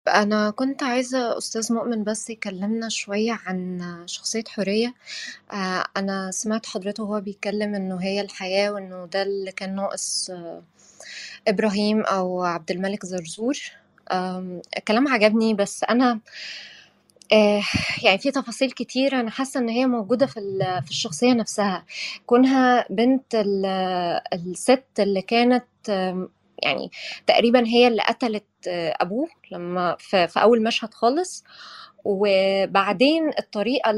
S8: أنا كنت عايزة أستاذ مؤمن بس يكلمنا شوية عن شخصية حورية. آه، أنا سمعت حضرته وهو بيتكلم إنه هي الحياة وإنه ده اللي كان ناقص آه، إبراهيم أو عبد الملك زرزور. الكلام عجبني بس أنا آه، يعني في تفاصيل كتير أنا حاسة إن هي موجودة في في الشخصية نفسها. كونها بنت ال- الست اللي كانت يعني تقريبا هي اللي قتلت آه، أبوه لما في, في أول مشهد خالص. وبعدين الطريقة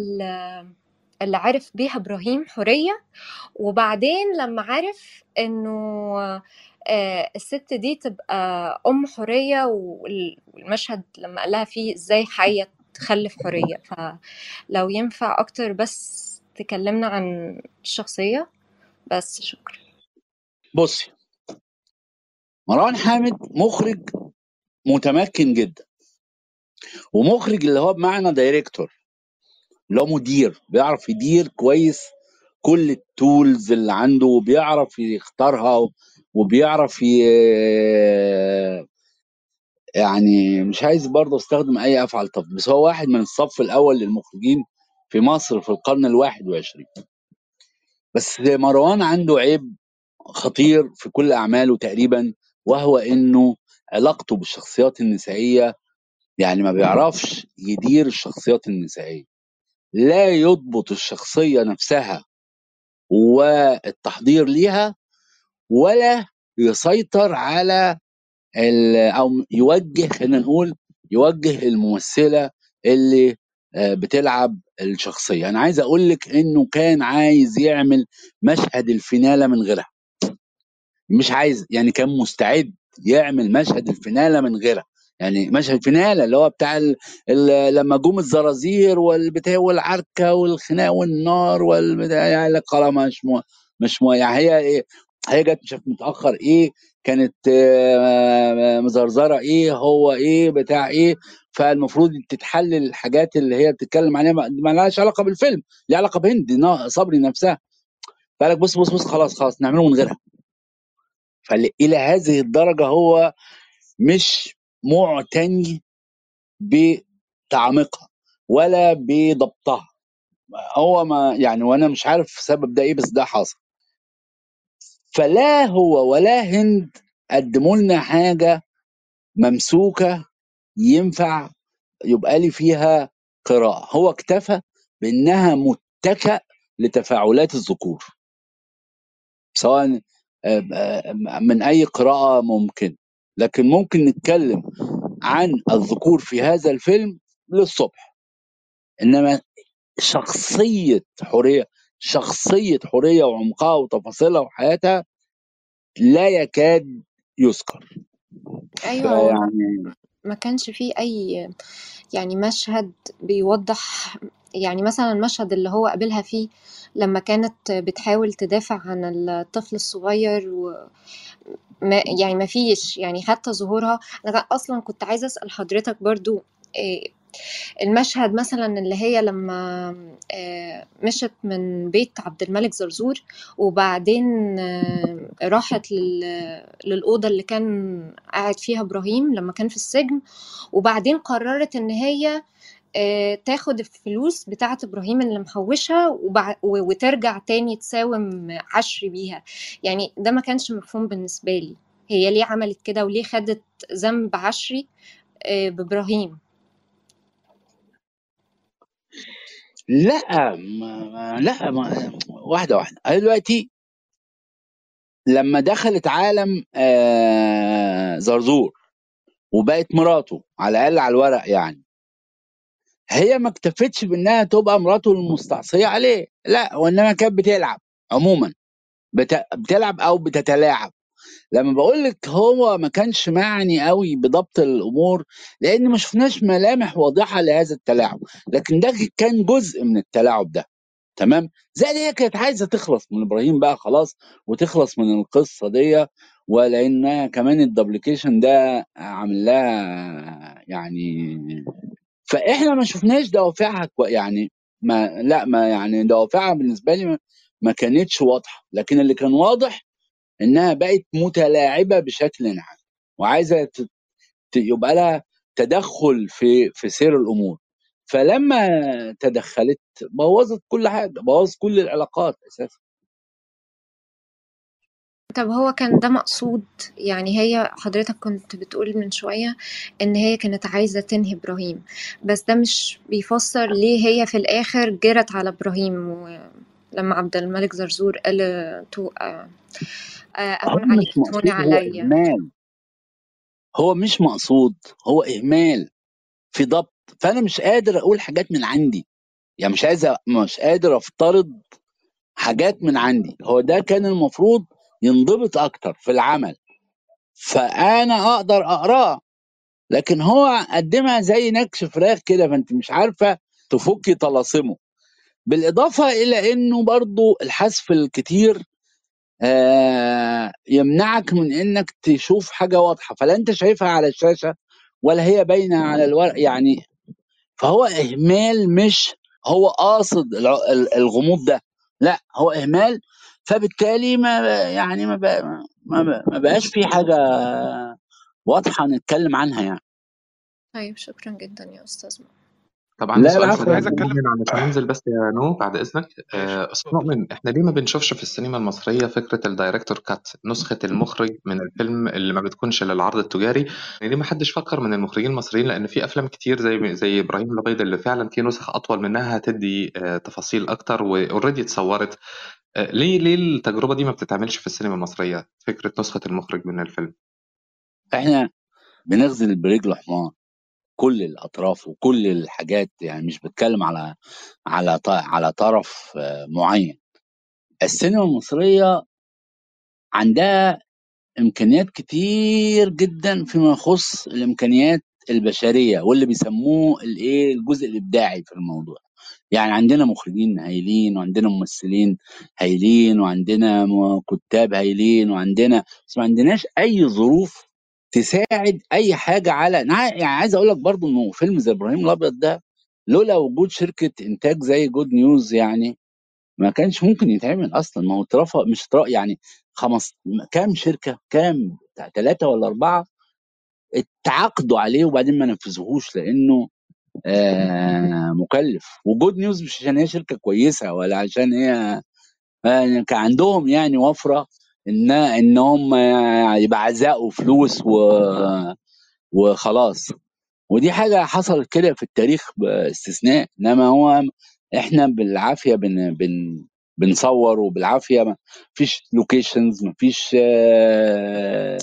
S8: اللي عرف بيها إبراهيم حورية. وبعدين لما عرف إنه آه، الست دي تبقى أم حورية وال- والمشهد لما قال لها فيه إزاي حية تخلف حورية. فلو ينفع أكتر بس تكلمنا عن الشخصية. بس شكرا.
S2: بصي مروان حامد مخرج متمكن جدا. ومخرج اللي هو بمعنى دايركتور اللي هو مدير بيعرف يدير كويس كل التولز اللي عنده وبيعرف يختارها وبيعرف ي... يعني مش عايز برضه أستخدم أي أفعل تفضيل بس هو واحد من الصف الأول للمخرجين في مصر في القرن الواحد وعشرين. بس مروان عنده عيب خطير في كل أعماله تقريبا. وهو إنه علاقته بالشخصيات النسائية يعني ما بيعرفش يدير الشخصيات النسائية. لا يضبط الشخصية نفسها والتحضير ليها ولا يسيطر على أو يوجه خلينا نقول يوجه الممثلة اللي آه، بتلعب الشخصية. أنا عايز أقول لك إنه كان عايز يعمل مشهد الفينالة من غيرها. مش عايز يعني كان مستعد يعمل مشهد الفينالة من غيرها. يعني مشهد الفينالة اللي هو بتاع ال... ال... لما جم الزرازير والبتاع والعركة والخناق والنار والبتاع يعني لك خلاص مش مو... مش مو... يعني هي إيه هي جت مش عارف متأخر إيه كانت آه، مزرزرة إيه هو إيه بتاع إيه فالمفروض تتحلل الحاجات اللي هي بتتكلم عليها ما لهاش علاقة بالفيلم ليها علاقة بهند صبري نفسها. فقال لك بص بص بص خلاص خلاص نعمله من غيرها. فإلى هذه الدرجة هو مش معتني بتعميقها ولا بضبطها. هو ما يعني وأنا مش عارف سبب ده إيه بس ده حصل. فلا هو ولا هند قدموا لنا حاجة ممسوكة ينفع يبقى لي فيها قراءة. هو اكتفى بأنها متكأ لتفاعلات الذكور. سواء من أي قراءة ممكن. لكن ممكن نتكلم عن الذكور في هذا الفيلم للصبح. إنما شخصية حورية شخصية حورية وعمقها وتفاصيلها وحياتها لا يكاد يذكر.
S8: أيوة هو
S2: فيعني
S8: ما كانش فيه أي يعني مشهد بيوضح يعني مثلا المشهد اللي هو قابلها فيه لما كانت بتحاول تدافع عن الطفل الصغير و ما يعني ما فيش يعني حتى ظهورها. أنا أصلا كنت عايزة أسأل حضرتك برضو إيه المشهد مثلا اللي هي لما آه، مشت من بيت عبد الملك زرزور وبعدين آه، راحت لل- للأوضة اللي كان قاعد فيها إبراهيم لما كان في السجن وبعدين قررت إن هي آه، تاخد الفلوس بتاعة إبراهيم اللي محوشها وترجع تاني تساوم عشري بيها. يعني ده ما كانش مفهوم بالنسبة لي. هي ليه عملت كده وليه خدت ذنب عشري آه، بإبراهيم؟
S2: لا ما لا ما واحدة واحدة. أنا دلوقتي لما دخلت عالم آه زرزور وبقت مراته على الأقل على الورق يعني هي ما اكتفتش بإنها تبقى مراته المستعصية عليه. لا وإنما كانت بتلعب عموما. بت... بتلعب أو بتتلاعب. لما بقول لك هو ما كانش معني قوي بضبط الأمور لأن ما شفناش ملامح واضحة لهذا التلاعب. لكن ده كان جزء من التلاعب ده. تمام؟ زي هي كانت عايزة تخلص من إبراهيم بقى خلاص وتخلص من القصة دي ولانها كمان الدبليكيشن ده عامل لها يعني فإحنا ما شفناش دوافعها يعني ما لا ما يعني دوافعها بالنسبة لي ما, كانتش واضحة. لكن اللي كان واضح إنها بقت متلاعبة بشكل عام وعايزة يبقى لها تدخل في في سير الأمور. فلما تدخلت بوظت كل حاجة بوظت كل العلاقات أساسا.
S8: طب هو كان ده مقصود؟ يعني هي حضرتك كنت بتقول من شوية إن هي كانت عايزة تنهي إبراهيم بس ده مش بيفسر ليه هي في الآخر جرت على إبراهيم ولما عبد الملك زرزور قال تو آه، آه، أهون عليك تهوني
S2: هو
S8: عليا.
S2: هو مش مقصود هو إهمال في ضبط. فأنا مش قادر أقول حاجات من عندي. يعني مش عايز مش قادر أفترض حاجات من عندي. هو ده كان المفروض ينضبط أكتر في العمل. فأنا أقدر أقراه. لكن هو قدمها زي نكش فراخ كده فأنت مش عارفة تفكي طلاسمه. بالإضافة إلى إنه برضو الحذف الكتير آه يمنعك من إنك تشوف حاجة واضحة. فلا أنت شايفها على الشاشة ولا هي باينة على الورق يعني فهو إهمال مش هو قاصد الغموض ده. لا هو إهمال فبالتالي ما يعني ما بقى ما ما بقاش في حاجة واضحة نتكلم عنها يعني.
S8: طيب شكرا جدا يا أستاذ مؤمن.
S6: طب عندي
S2: لا
S6: سؤال
S1: أنا عايز
S6: أتكلم. علشان ننزل بس يا نو بعد
S1: إذنك.
S6: آه،
S1: أستاذ
S6: مؤمن إحنا ليه ما بنشوفش في السينما المصرية فكرة ال director cut نسخة المخرج من الفيلم اللي ما بتكونش للعرض التجاري؟ يعني ليه ما حدش فكر من المخرجين المصريين؟ لأن في أفلام كتير زي زي إبراهيم الأبيض اللي فعلا في نسخ أطول منها هتدي آه، تفاصيل أكتر و already اتصورت. آه، ليه ليه التجربة دي ما بتتعملش في السينما المصرية؟ فكرة نسخة المخرج من الفيلم.
S2: إحنا بنغزل برجل حمار كل الأطراف وكل الحاجات يعني مش بتكلم على على على طرف آه، معين. السينما المصرية عندها إمكانيات كتير جدا فيما يخص الإمكانيات البشرية واللي بيسموه الايه الجزء الإبداعي في الموضوع. يعني عندنا مخرجين هايلين وعندنا ممثلين هايلين وعندنا كتاب هايلين وعندنا بس ما عندناش أي ظروف تساعد أي حاجة على يعني عايز أقول لك برضو إنه فيلم زي إبراهيم الأبيض ده لولا وجود شركة إنتاج زي جود نيوز يعني ما كانش ممكن يتعمل أصلا. ما هو اترفع مش اترفع يعني خمس كام شركة كام ثلاثة ولا أربعة اتعاقدوا عليه وبعدين ما نفذوهوش لأنه مكلف. وجود نيوز مش عشان هي شركة كويسة ولا عشان هي آه كان عندهم يعني وفرة إن إن هم يبقى عزاء فلوس و وخلاص. ودي حاجة حصلت كده في التاريخ باستثناء إنما هو إحنا بالعافية بن بن بنصور وبالعافية ما فيش locations ما فيش آه،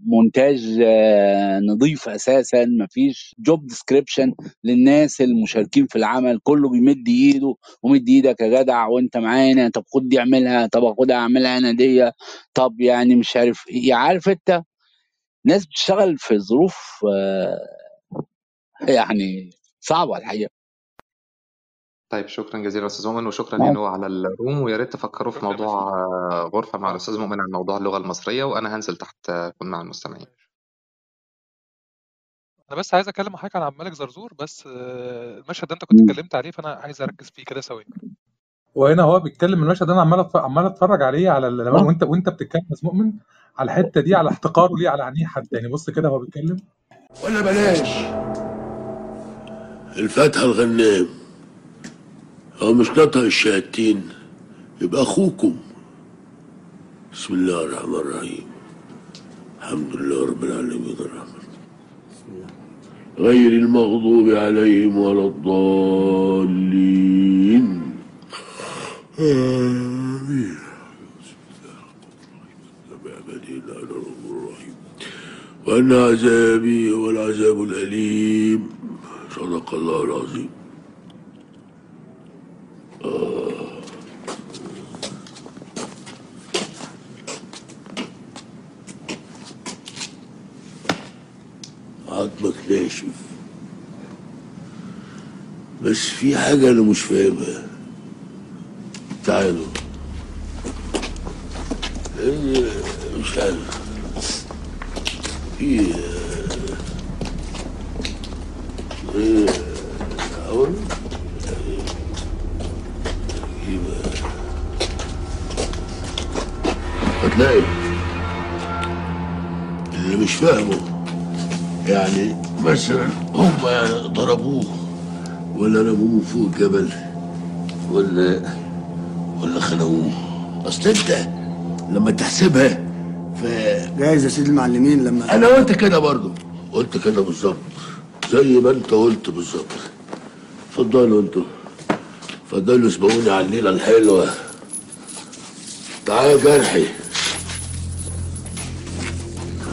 S2: مونتاج آه، نظيف أساسا ما فيش job description للناس المشاركين في العمل كله بيمد إيده ومد إيدك يا جدع وأنت معانا طب خد دي اعملها طب خدها اعملها أنا دي طب يعني مش عارف إيه عارف أنت ناس بتشتغل في ظروف آه، يعني صعبة الحقيقة.
S6: طيب شكرا جزيلا أستاذ مؤمن وشكرا
S2: نعم.
S6: نو على الروم ويا ريت تفكروا في موضوع غرفة مع. الأستاذ مؤمن عن موضوع اللغة المصرية وأنا هنزل تحت اكون مع المستمعين
S1: أنا بس عايز أكلم حضرتك عن عبد الملك زرزور بس المشهد ده أنت كنت. اتكلمت عليه فأنا عايز أركز فيه كده ثواني
S9: وهنا هو بيتكلم المشهد أنا عمال عمال أتفرج عليه على ال-
S2: آه.
S9: وانت وأنت بتتكلم يا مؤمن على الحتة دي على احتقاره ليه على عينيه حتى يعني بص كده هو بيتكلم
S3: ولا بلاش الفاتحة الغنام هو مش نطق الشهادتين يبقى أخوكم. بسم الله الرحمن الرحيم. الحمد لله رب العالمين الرحمن. غير المغضوب عليهم ولا الضالين. آمين. وأن عذابي هو العذاب الأليم. صدق الله العظيم. عظمك ناشف بس في حاجة أنا مش فاهمها تعالوا إيه، مش عارف في إيه، أقول يبقى هتلاقي اللي مش فاهمه. يعني مثلا. هم يعني ضربوه. ولا رموه فوق الجبل. ولا ولا خنقوه أصل أنت لما تحسبها ف
S4: جايز يا سيدي المعلمين لما
S3: أنا قلت كده برضه. قلت كده بالظبط. زي ما أنت قلت بالظبط. اتفضلوا أنتوا. اتفضلوا اسبقوني على الليلة الحلوة. تعال يا جرحي.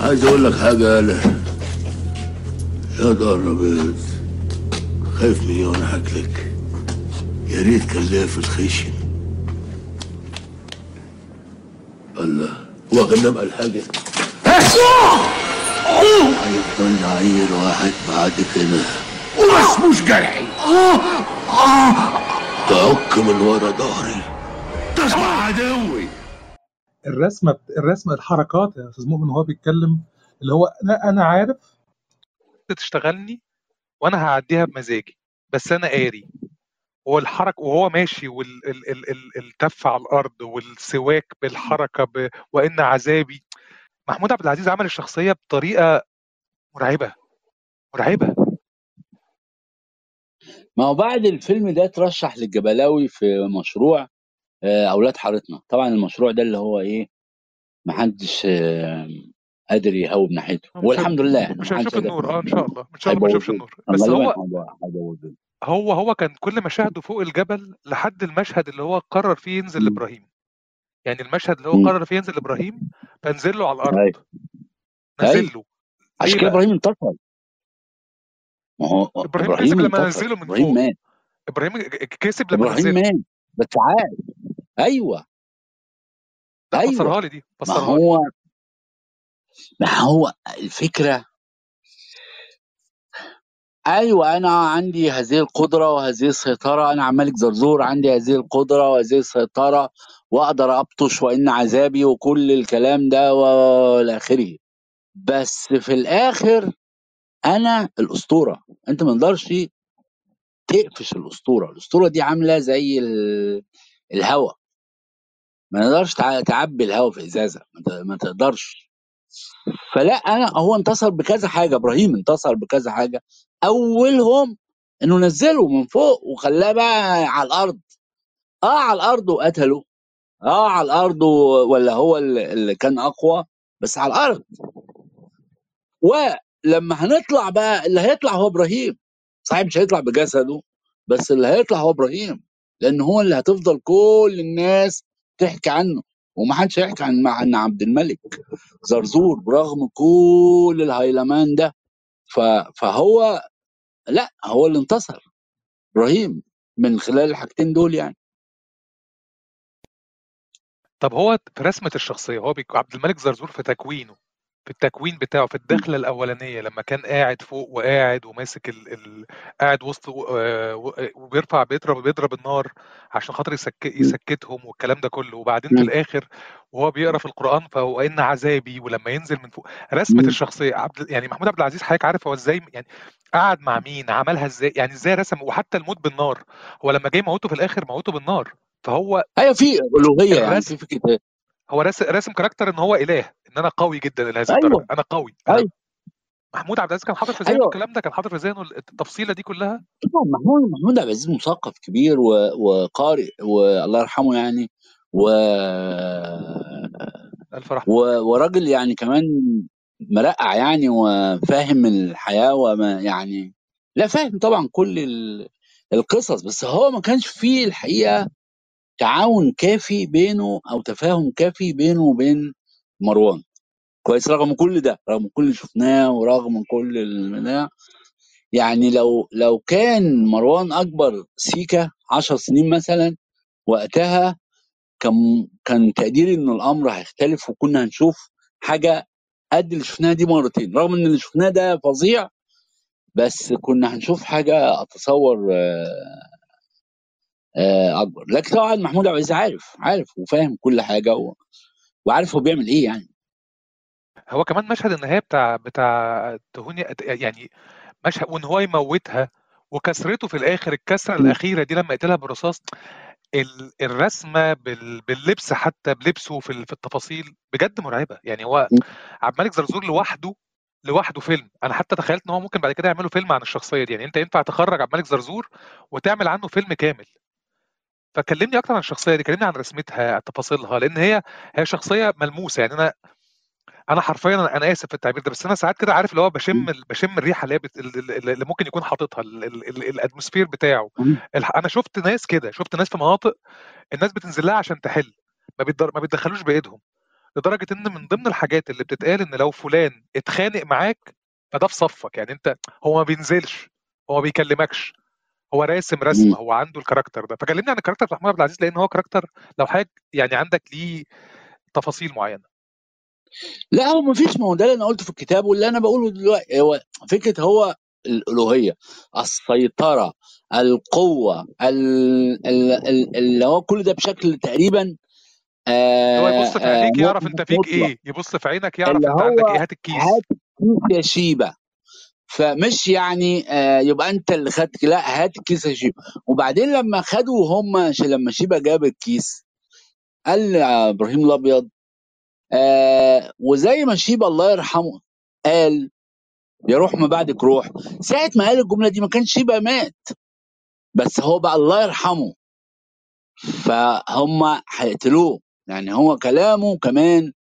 S3: عايز أقول لك حاجة أنا يا دار ابيض خايف من إيه وأنا حكلك يا ريت كان ليا في الخشن الله هو غنام قال حاجة؟ هيفضل عيل واحد بعد كده. وما اسموش جرحي. تعك من ورا ظهري تسمع عدوي.
S9: الرسمة الرسمة الحركات يا أستاذ مؤمن وهو بيتكلم اللي هو أنا أنا عارف.
S1: تشتغلني وأنا هعديها بمزاجي بس أنا قاري. والحركة وهو ماشي والتف على الأرض والسواك بالحركة ب... وإن عذابي. محمود عبد العزيز عمل الشخصية بطريقة مرعبة مرعبة.
S2: ما هو بعد الفيلم ده اترشح للجبلاوي في مشروع آه، أولاد حارتنا. طبعا المشروع ده اللي هو إيه محدش آه، قادر يهوب ناحيته. والحمد لله
S1: مش
S2: قادر
S1: النور. آه إن شاء الله. إن شاء الله ما
S2: هيبوظوه
S1: النور. بس هو هو هو كان كل مشاهده فوق الجبل لحد المشهد اللي هو قرر فيه ينزل. لابراهيم يعني المشهد اللي هو. قرر فيه ينزل لابراهيم فنزل له على الأرض.
S2: أيوه.
S1: نزل
S2: أيوه.
S1: له.
S2: عشان كده إبراهيم انتصر. ما هو
S1: إبراهيم
S2: إبراهيم
S1: كسب لما نزله من
S2: إبراهيم
S1: فوق.
S2: مات.
S1: إبراهيم كسب لما
S2: إبراهيم
S1: نزله.
S2: مات. بس عاد أيوه.
S1: لا
S2: أيوه.
S1: فسرها لي دي
S2: ما
S1: فسرها لي.
S2: هو ما هو الفكرة أيوه أنا عندي هذه القدرة وهذه السيطرة أنا عمال زرزور عندي هذه القدرة وهذه السيطرة وأقدر أبطش وإن عذابي وكل الكلام ده والى آخره. بس في الآخر أنا الأسطورة. أنت ما تقدرش تقفش الأسطورة. الأسطورة دي عاملة زي ال- الهواء ما نقدرش تع- تعبي الهواء في إزازة ما تقدرش. فلا أنا هو انتصر بكذا حاجة إبراهيم انتصر بكذا حاجة. أولهم إنه نزله من فوق وخلاه بقى على الأرض. آه على الأرض وقتله آه على الأرض ولا هو اللي كان أقوى بس على الأرض. ولما هنطلع بقى اللي هيطلع هو إبراهيم. صحيح مش هيطلع بجسده بس اللي هيطلع هو إبراهيم لأن هو اللي هتفضل كل الناس تحكي عنه ومحدش هيحكي عن عن عبد الملك زرزور برغم كل الهيلمان ده. فهو لا هو اللي انتصر إبراهيم من خلال الحاجتين دول يعني
S1: طب هو في رسمة الشخصية هو. عبد الملك زرزور في تكوينه في التكوين بتاعه في الدخلة الأولانية لما كان قاعد فوق وقاعد وماسك ال... ال... قاعد وسط آه، آه، وبيرفع بيضرب بيضرب النار عشان خاطر يسك... يسكتهم والكلام ده كله. وبعدين في
S2: مم.
S1: الآخر وهو بيقرأ في القرآن فهو إن عذابي ولما ينزل من فوق
S2: رسمة.
S1: الشخصية. عبد يعني محمود عبد العزيز حضرتك عارف هو إزاي يعني قعد مع مين؟ عملها إزاي؟ يعني إزاي رسم؟ وحتى الموت بالنار. هو لما جاي موته في الآخر موته بالنار. فهو
S2: أيوه في ألوهية يعني في فكرة
S1: هو راسم راسم كاركتر إن هو إله إن أنا قوي جدا لهذه
S2: أيوه.
S1: الدرجة. أنا قوي. أنا
S2: أيوه.
S1: محمود عبد العزيز كان حاطط في ذهنه
S2: أيوه.
S1: الكلام ده كان حاطط في ذهنه التفصيلة دي كلها؟
S2: طبعا محمود محمود عبد العزيز مثقف كبير و... وقارئ والله يرحمه يعني و...
S1: ألف رحمة.
S2: و... وراجل يعني كمان مرقع يعني وفاهم الحياة وما يعني لا فاهم طبعا كل ال... القصص بس هو ما كانش فيه الحقيقة تعاون كافي بينه أو تفاهم كافي بينه وبين مروان. كويس رغم كل ده رغم كل اللي شفناه ورغم كل ال... يعني لو لو كان مروان أكبر سيكا 10 سنين مثلا وقتها كان كان تقديري إن الأمر هيختلف وكنا هنشوف حاجة قد اللي شفناها دي مرتين. رغم إن اللي شفناه ده فظيع بس كنا هنشوف حاجة أتصور آه، أكبر. لكن طبعا محمود عبد العزيز عارف عارف وفاهم كل حاجة و... وعارف هو بيعمل إيه يعني.
S1: هو كمان مشهد النهاية بتاع بتاع تهوني يعني مشهد وإن هو يموتها وكسرته في الآخر
S2: الكسرة.
S1: الأخيرة دي لما قتلها بالرصاص ال- الرسمة بال- باللبس حتى بلبسه في في التفاصيل بجد مرعبة. يعني هو. عبد الملك زرزور لوحده لوحده فيلم. أنا حتى تخيلت إن هو ممكن بعد كده يعملوا فيلم عن الشخصية دي. يعني أنت ينفع تخرج عبد الملك زرزور وتعمل عنه فيلم كامل. فكلمني أكتر عن الشخصيه دي كلمني عن رسمتها تفاصيلها لأن هي هي شخصية ملموسة. يعني أنا أنا حرفيا أنا أنا آسف في التعبير ده بس أنا ساعات كده عارف اللي هو بشم بشم الريحة اللي هي بت- ال- ال- اللي ممكن يكون حاططها ال- ال- ال- الاتموسفير بتاعه. أنا شفت ناس كده شفت ناس في مناطق الناس بتنزل لها عشان تحل ما بيتدر... ما بيتدخلوش بإيدهم لدرجة إن من ضمن الحاجات اللي بتتقال إن لو فلان اتخانق معاك فده في صفك. يعني أنت هو ما بينزلش هو ما بيكلمكش. هو راسم
S2: م.
S1: رسمه هو عنده ال character ده. فكلمني عن ال character بتاع محمود عبد العزيز لأن هو character لو حضرتك يعني عندك ليه تفاصيل معينة.
S2: لا هو ما فيش ما هو ده اللي أنا قلته في الكتاب واللي أنا بقوله دلوقتي هو فكرة هو الألوهية السيطرة القوة ال- ال- ال- اللي هو كل ده بشكل تقريبا
S1: هو
S2: آه
S1: يبص في
S2: آه
S1: عينيك يعرف أنت فيك إيه يبص في عينك يعرف أنت عندك إيه
S2: هو
S1: هات الكيس.
S2: هات كيس يا شيبة. فمش يعني آه يبقى انت اللي خدت لا هات الكيس يا شيبة. وبعدين لما خدوا هم لما شيبة جاب الكيس قال إبراهيم الأبيض آه وزي ما شيبة الله يرحمه قال يا روح ما بعدك روح. ساعة ما قال الجملة دي ما كانش شيبة مات بس هو بقى الله يرحمه. فهم هيقتلوه. يعني هو كلامه كمان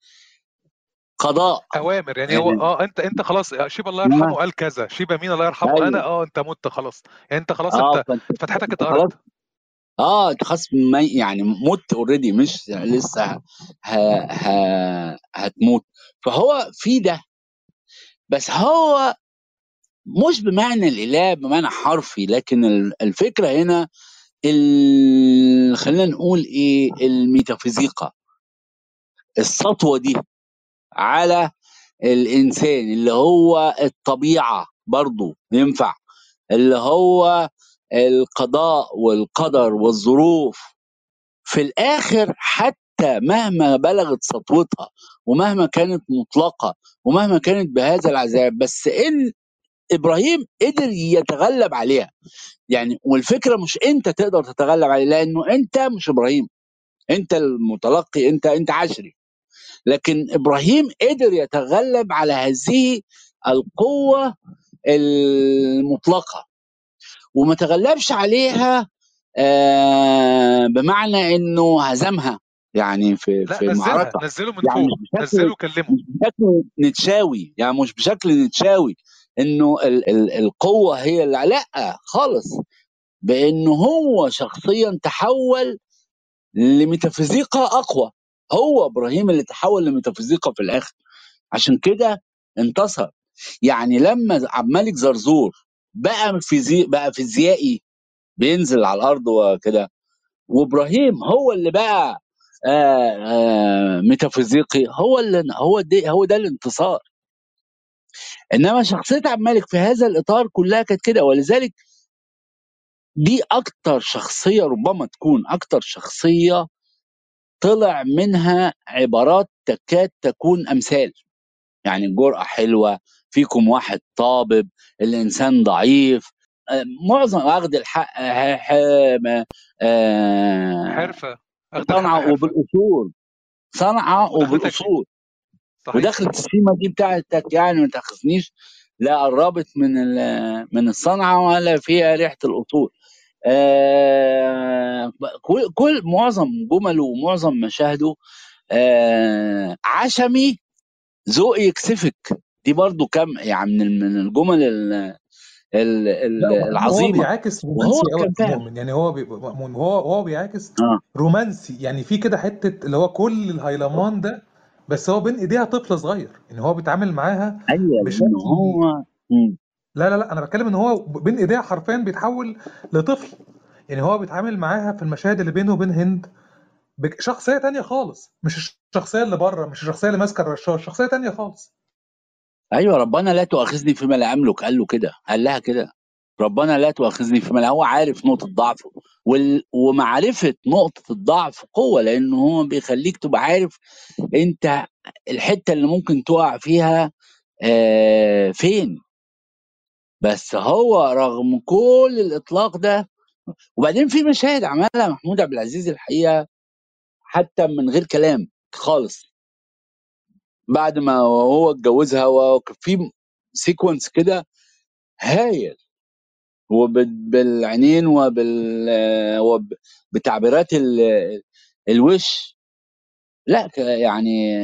S2: قضاء.
S1: أوامر يعني هو
S2: يعني
S1: آه أنت أنت خلاص شيبة الله يرحمه
S2: آه،
S1: قال كذا شيبة مين الله يرحمه؟ أنا
S2: أيوه
S1: آه أنت مت خلاص. يعني أنت خلاص آه
S2: أنت
S1: فتحتك اتقرت
S2: آه أنت خلاص يعني مت اوريدي مش لسه ه... ه... هتموت. فهو في ده. بس هو مش بمعنى الإله بمعنى حرفي لكن ال- الفكرة هنا ال... خلينا نقول إيه الميتافيزيقا. السطوة دي. على الإنسان اللي هو الطبيعة برضو ينفع اللي هو القضاء والقدر والظروف. في الآخر حتى مهما بلغت سطوتها ومهما كانت مطلقة ومهما كانت بهذا العذاب بس إن إبراهيم قدر يتغلب عليها. يعني والفكرة مش أنت تقدر تتغلب عليها لأنه أنت مش إبراهيم. أنت المتلقي أنت أنت عشري. لكن إبراهيم قدر يتغلب على هذه القوة المطلقة. وما تغلبش عليها آه بمعنى إنه هزمها. يعني في
S1: لا
S2: في المعركة.
S1: نزله من
S2: يعني
S1: فوق نزله وكلمه
S2: مش بشكل نتشاوي. يعني مش بشكل نتشاوي إنه ال ال القوة هي اللي لا خالص. بإنه هو شخصيا تحول لميتافيزيقا أقوى. هو إبراهيم اللي تحول لميتافيزيقا في الآخر. عشان كده انتصر. يعني لما عبد الملك زرزور بقى فيزي بقى فيزيائي بينزل على الأرض وكده وإبراهيم هو اللي بقى آه آه ميتافيزيقي هو اللي هو دي هو ده الانتصار. إنما شخصية عبد الملك في هذا الإطار كلها كانت كده. ولذلك دي أكتر شخصية ربما تكون أكتر شخصية طلع منها عبارات تكاد تكون أمثال. يعني الجرأة حلوة فيكم واحد طابب الإنسان ضعيف آه، معظم أخذ الحق آه، آه،
S10: حرفة.
S2: صنعة وبالأصول. صنعة وبالأصول. ودخلت السيمة دي بتاعتك يعني ما تاخذنيش لا قربت من من الصنعة ولا فيها ريحة الأصول. آه، كل كل معظم جمله ومعظم مشاهده آه، عشمي ذوق يكسفك. دي برضو كم يعني من الجمل ال- ال- ال-
S1: لا وبعدين هو
S2: العظيمة.
S1: بيعاكس رومانسي قوي يعني هو بي... هو هو بيعاكس
S2: آه.
S1: رومانسي. يعني في كده حتة اللي هو كل الهيلمان ده بس هو بين إيديها طفل صغير. يعني هو بيتعامل معاها
S2: أيوه
S1: بشكل
S2: هو.
S1: لا لا لا أنا بتكلم إن هو بين إيديها حرفيا بيتحول لطفل. يعني هو بيتعامل معاها في المشاهد اللي بينه وبين هند بشخصيه تانية خالص. مش الشخصية اللي بره مش الشخصية اللي ماسكة الرشاش شخصية تانية خالص.
S2: أيوه ربنا لا تؤاخذني فيما لا أملك. قال له كده قال لها كده. ربنا لا تؤاخذني فيما لا هو عارف نقطة ضعفه وال... ومعرفة نقطة الضعف قوة لأنه هو بيخليك تبقى عارف أنت الحتة اللي ممكن تقع فيها آه فين. بس هو رغم كل الإطلاق ده وبعدين في مشاهد عملها محمود عبد العزيز الحقيقة حتى من غير كلام خالص. بعد ما هو اتجوزها وكان في سيكونس كده هايل وبالعينين وبال وب- بتعبيرات ال- الوش. لا يعني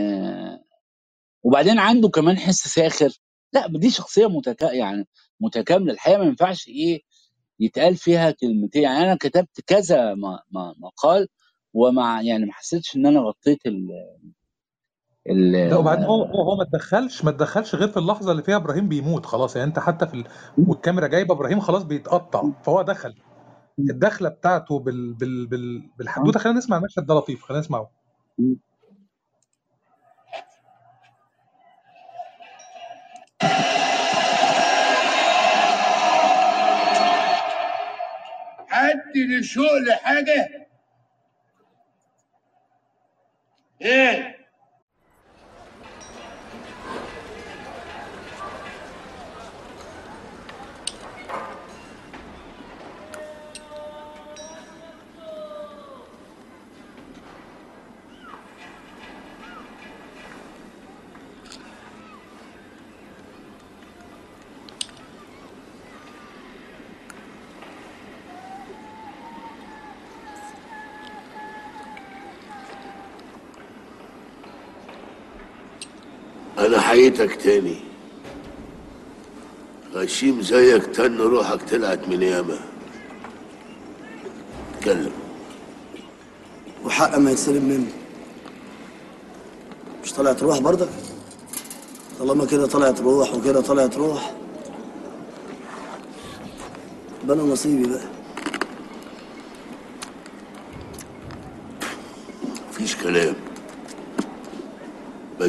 S2: وبعدين عنده كمان حس ساخر. لا دي شخصية متكا يعني متكاملة. الحقيقة ما ينفعش إيه يتقال فيها كلمتين. يعني أنا كتبت كذا مقال ومع يعني ما حسيتش إن أنا غطيت ال ال
S1: لا وبعدين هو هو هو ما تدخلش ما تدخلش غير في اللحظة اللي فيها إبراهيم بيموت خلاص. يعني أنت حتى في ال... والكاميرا جايبة إبراهيم خلاص بيتقطع. فهو دخل. الدخلة بتاعته بال... بال... بال... بالحدوته خلينا نسمع المشهد ده لطيف خلينا نسمعه.
S3: حد لشغل حاجة؟ إيه؟ حييتك تاني. غشيم زيك تن روحك طلعت من ياما. اتكلم
S4: وحق ما يتسلب مني. مش طلعت روح برضك؟ طالما كده طلعت روح وكده طلعت روح. أنا نصيبي بقى.
S3: مفيش كلام.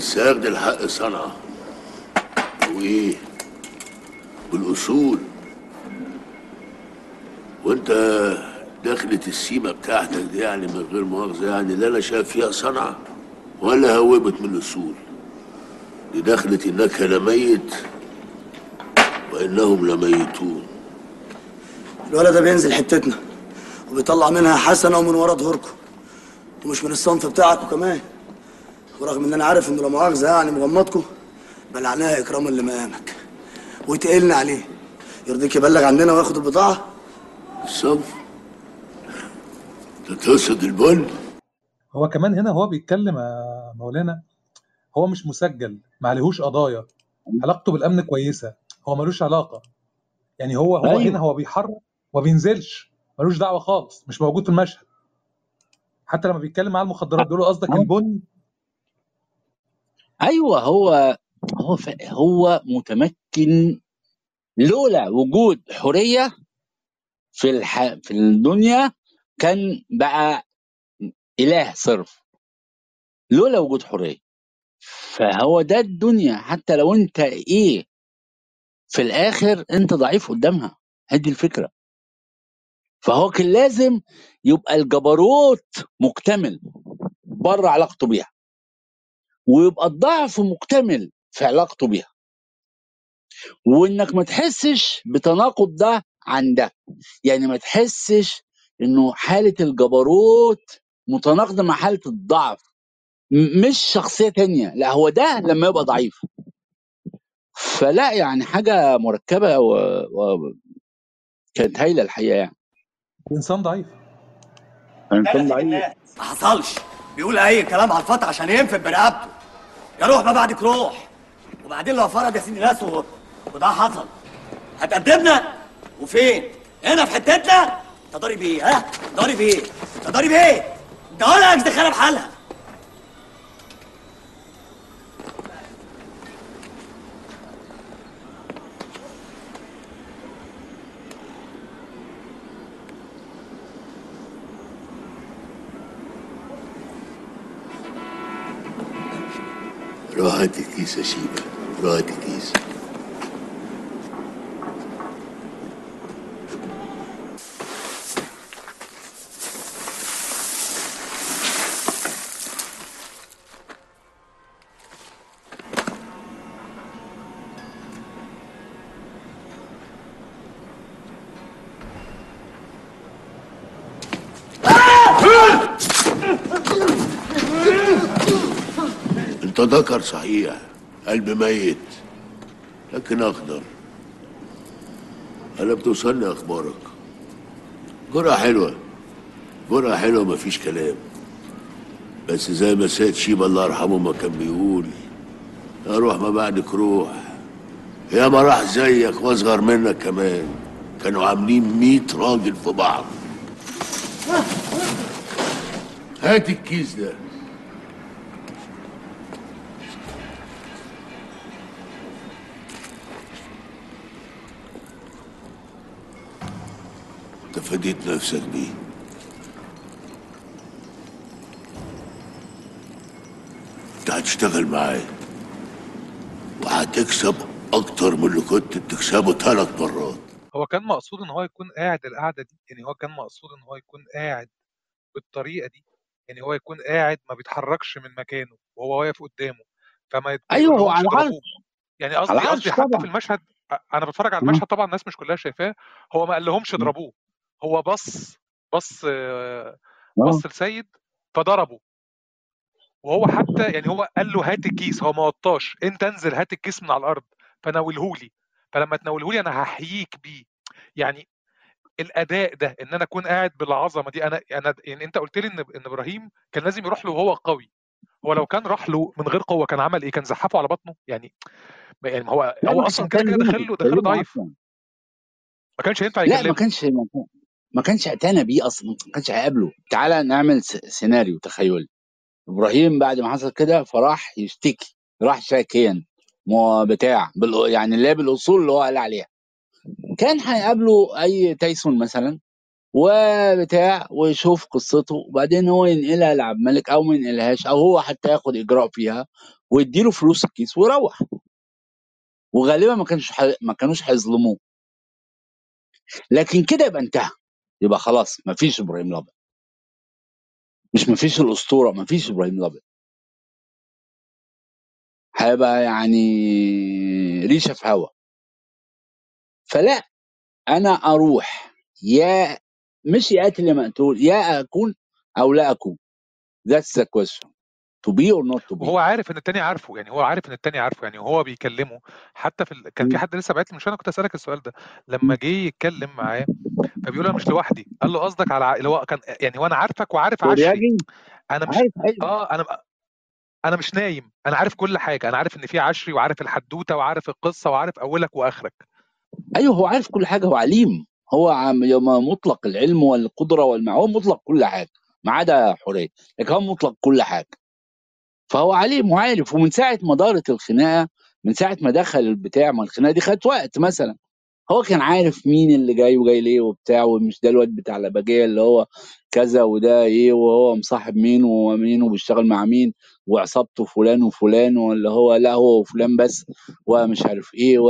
S3: بس هاخد الحق صنعة. وإيه؟ بالأصول. وأنت دخلة السيمة بتاعتك دي يعني من غير مؤاخذة يعني اللي أنا شايف فيها صنعة ولا هوبت من الأصول. دي دخلة انك لميت وإنهم لميتون.
S4: الولد ده بينزل حتتنا وبيطلع منها حسنة ومن ورا ظهوركم ومش من الصنف بتاعكم كمان. ورغم إن أنا عارف انه لا مؤاخذه يعني مغمضكم بلعناها اكراما لمقامك وتقلنا عليه. يرضيك يبلغ عننا وياخد البضاعة؟
S3: الصنف انت تقصد البن؟
S1: هو كمان هنا هو بيتكلم يا مولانا هو مش مسجل ما عليهوش قضايا. علاقته بالأمن كويسة. هو ملوش علاقة. يعني هو هو
S2: أيوة.
S1: هنا هو بيحرك وما بينزلش. ملوش دعوة خالص. مش موجود في المشهد. حتى لما بيتكلم مع المخدرات بيقول له قصدك
S2: آه.
S1: البن؟
S2: أيوه هو هو ف... هو متمكن لولا وجود حرية في الح... في الدنيا كان بقى إله صرف. لولا وجود حرية. فهو ده الدنيا. حتى لو أنت إيه في الآخر أنت ضعيف قدامها. هدي الفكرة. فهو كان لازم يبقى الجبروت مكتمل بره علاقته بيها. ويبقى الضعف مكتمل في علاقته بيها. وإنك ما تحسش بتناقض ده عن ده. يعني ما تحسش إنه حالة الجبروت متناقضة مع حالة الضعف. مش شخصية تانية. لا هو ده لما يبقى ضعيف. فلا يعني حاجة مركبة وكانت هايلة الحقيقة يعني.
S9: إنسان ضعيف.
S5: إنسان
S2: ضعيف.
S5: ما حصلش. بيقول أي كلام على الفتح عشان ينفد برقبته يا روح ما بعدك روح. وبعدين لو فرض يا سيدي ناس. وده حصل. هتقدمنا؟ وفين؟ هنا في حتتنا؟ انت ضارب إيه ها؟ ضارب إيه انت ضارب إيه ده ولا خانه بحالها.
S3: روح هات الكيس يا ذكر صحيح قلب ميت لكن أخضر. أنا بتوصلني أخبارك؟ جرعة حلوة جرعة حلوة مفيش كلام. بس زي ما سيد شيبة الله يرحمه ما كان بيقول أروح ما بعدك روح. يا ما راح زيك وأصغر منك كمان. كانوا عاملين ميت راجل في بعض. هات الكيس ده. فديت نفسك بيه. انت هتشتغل معايا. وهتكسب أكتر من اللي كنت بتكسبه ثلاث مرات.
S1: هو كان مقصود إن هو يكون قاعد القعدة دي؟ يعني هو كان مقصود إن هو يكون قاعد بالطريقة دي؟ يعني هو يكون قاعد ما بيتحركش من مكانه وهو واقف قدامه فما
S2: أيوه هو على
S1: اضربوه يعني قصدي قصدي حتى في المشهد أنا بتفرج على. المشهد طبعا الناس مش كلها شايفاه هو ما قالهمش
S2: مم.
S1: اضربوه. هو بص بص آه، بص لسيد فضربه. وهو حتى يعني هو قال له هات الكيس هو ما وطاش. انت انزل هات الكيس من على الأرض فناولهولي. فلما تناولهولي أنا هحييك بيه. يعني الأداء ده إن أنا أكون قاعد بالعظمة دي أنا أنا يعني أنت قلت لي إن إن إبراهيم كان لازم يروح له وهو قوي. هو لو كان راح له من غير قوة كان عمل إيه؟ كان زحفه على بطنه؟ يعني يعني هو هو
S2: أصلا
S1: كده كده دخل له دخل ضعيف. ما كانش ينفع
S2: لا ما كانش ما ما كانش اعتنى بيه أصلا ما كانش هيقابله. تعالى نعمل سيناريو تخيلي. إبراهيم بعد ما حصل كده فراح يشتكي راح شاكيا بتاع يعني اللي هي بالأصول اللي هو قال عليها. كان هيقابله أي تايسون مثلا وبتاع ويشوف قصته وبعدين هو ينقلها لعبد الملك أو ما ينقلهاش أو هو حتى ياخد إجراء فيها ويديله فلوس الكيس ويروح. وغالبا ما كانش. ما كانوش هيظلموه. لكن كده يبقى انتهى. يبقى خلاص ما فيش إبراهيم الأبيض. مش ما فيش الأسطورة ما فيش إبراهيم الأبيض. هيبقى يعني ريشه في هوا. فلا أنا أروح يا مش يا قاتل يا مقتول يا أكون أو لا أكون. That's the question. To be or not to be.
S1: وهو عارف إن التاني عارفه يعني هو عارف إن التاني عارفه يعني وهو بيكلمه. حتى في ال... كان في حد لسه بعت لي مش أنا كنت اسالك السؤال ده لما جه يتكلم معاه فبيقول أنا مش لوحدي. قال له قصدك على اللي هو كان يعني هو أنا عارفك وعارف عشري. أنا مش آه أنا أنا مش نايم. أنا عارف كل حاجة. أنا عارف إن في عشري وعارف الحدوتة وعارف القصة وعارف أولك وآخرك.
S2: أيوه هو عارف كل حاجة. هو عليم. هو عم مطلق العلم والقدرة والمع هو مطلق كل حاجة ما عدا حرية. لكن هو مطلق كل حاجة. فهو عليم وعارف ومن ساعة ما دارت الخناقة من ساعة ما دخل البتاع ما الخناقة دي خدت وقت مثلا. هو كان عارف مين اللي جاي وجاي ليه وبتاع ومش ده الواد بتاع الاباجيه اللي هو كذا وده إيه وهو مصاحب مين ومين وبيشتغل مع مين وعصابته فلان وفلان ولا هو لا هو وفلان بس ومش عارف إيه و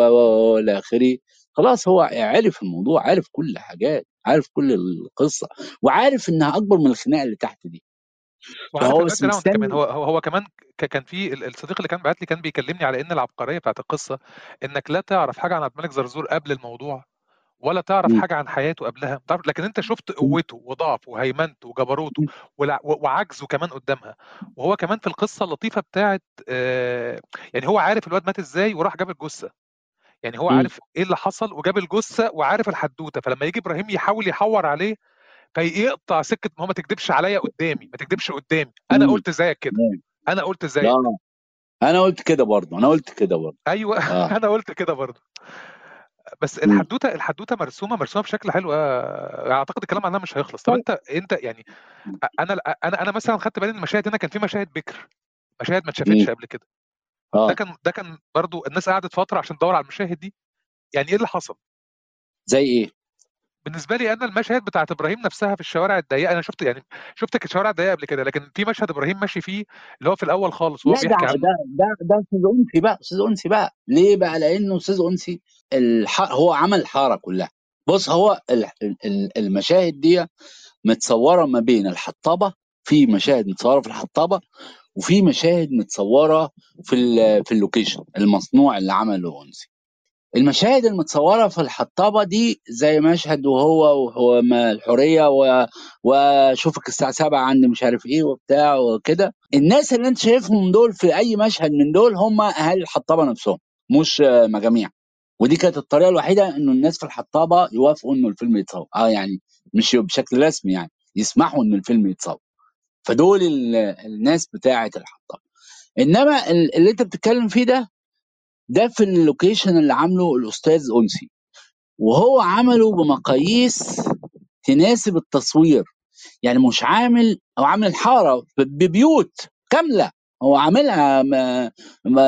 S2: و آخره. خلاص هو عرف الموضوع عارف كل حاجات عارف كل القصة وعارف إنها أكبر من الخناقة اللي تحت دي. فهو
S1: جراوند كمان
S2: مستني
S1: هو هو كمان كان في ال- الصديق اللي كان بعت لي كان بيكلمني على إن العبقرية بتاعت القصة إنك لا تعرف حاجة عن عبد الملك زرزور قبل الموضوع ولا تعرف. حاجة عن حياته قبلها تعرف لكن أنت شفت. قوته وضعفه وهيمنته وجبروته وعجزه كمان قدامها وهو كمان في القصة اللطيفة بتاعت آه، يعني هو عارف الواد مات إزاي وراح جاب الجثة يعني هو. عارف إيه اللي حصل وجاب الجثة وعارف الحدوتة فلما يجي إبراهيم يحاول يحور عليه فيقطع سكة ما هو ما تكدبش عليا قدامي ما تكدبش قدامي.
S2: أنا.
S1: قلت زيك كده. أنا قلت زيك
S2: آه أنا قلت كده برضه أنا قلت كده برضه.
S1: أيوه.
S2: آه.
S1: أنا قلت كده برضه. بس. الحدوتة الحدوتة مرسومة مرسومة بشكل حلو. آه، أعتقد الكلام عنها مش هيخلص. طب
S2: طيب.
S1: أنت أنت يعني أنا أنا أنا مثلا خدت بالي إن المشاهد هنا كان في مشاهد بكر مشاهد ما اتشافتش. قبل كده. ده
S2: آه
S1: كان ده كان برضو الناس قعدت فترة عشان تدور على المشاهد دي. يعني إيه اللي حصل؟
S2: زي إيه؟
S1: بالنسبة لي أنا المشاهد بتاعت إبراهيم نفسها في الشوارع الضيقة أنا شفت يعني شفت الشوارع الضيقه قبل كده لكن في مشهد إبراهيم ماشي فيه اللي هو في الأول خالص وهو بيحكي
S2: ده ده ده أستاذ أنسي بقى أستاذ أنسي بقى. ليه بقى؟ لأنه أستاذ أنسي الح... هو عمل الحارة كلها. بص هو ال- ال- المشاهد دي متصورة ما بين الحطابة في مشاهد متصورة في الحطابة وفي مشاهد متصورة في ال... في اللوكيشن المصنوع اللي عمله أنسي. المشاهد المتصورة في الحطابة دي زي مشهد وهو وهو الحريه. وأشوفك الساعة 7 عند مش عارف إيه وبتاع وكده. الناس اللي أنت شايفهم دول في أي مشهد من دول هم أهالي الحطابة نفسهم مش مجاميع. ودي كانت الطريقة الوحيدة إنه الناس في الحطابة يوافقوا إنه الفيلم يتصور. آه يعني مش بشكل رسمي يعني يسمحوا ان الفيلم يتصور. فدول ال- الناس بتاعة الحطابة. إنما ال- اللي أنت بتتكلم فيه ده ده في اللوكيشن اللي عامله الأستاذ أنسي. وهو عمله بمقاييس تناسب التصوير. يعني مش عامل هو عامل الحارة ببيوت كاملة. هو عاملها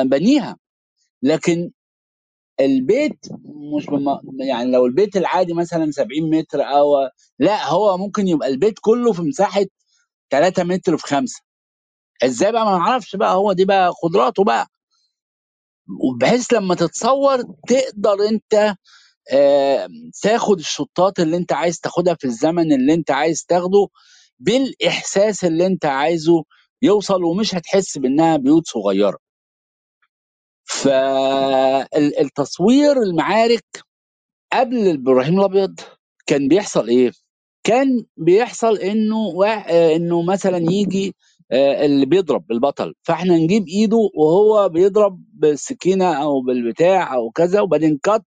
S2: بنيها. لكن البيت مش بم... يعني لو البيت العادي مثلا 70 متر أو لا هو ممكن يبقى البيت كله في مساحة 3 متر في 5 إزاي بقى؟ ما نعرفش بقى. هو دي بقى قدراته بقى. وبحيث لما تتصور تقدر انت آه، تاخد الشطات اللي انت عايز تاخدها في الزمن اللي انت عايز تاخده بالإحساس اللي انت عايزه يوصل ومش هتحس بإنها بيوت صغيرة. فالتصوير المعارك قبل إبراهيم الأبيض كان بيحصل إيه؟ كان بيحصل إنه واحد إنه مثلا يجي آه، اللي بيضرب البطل. فإحنا نجيب إيده وهو بيضرب بالسكينة أو بالبتاع أو كذا وبعدين كات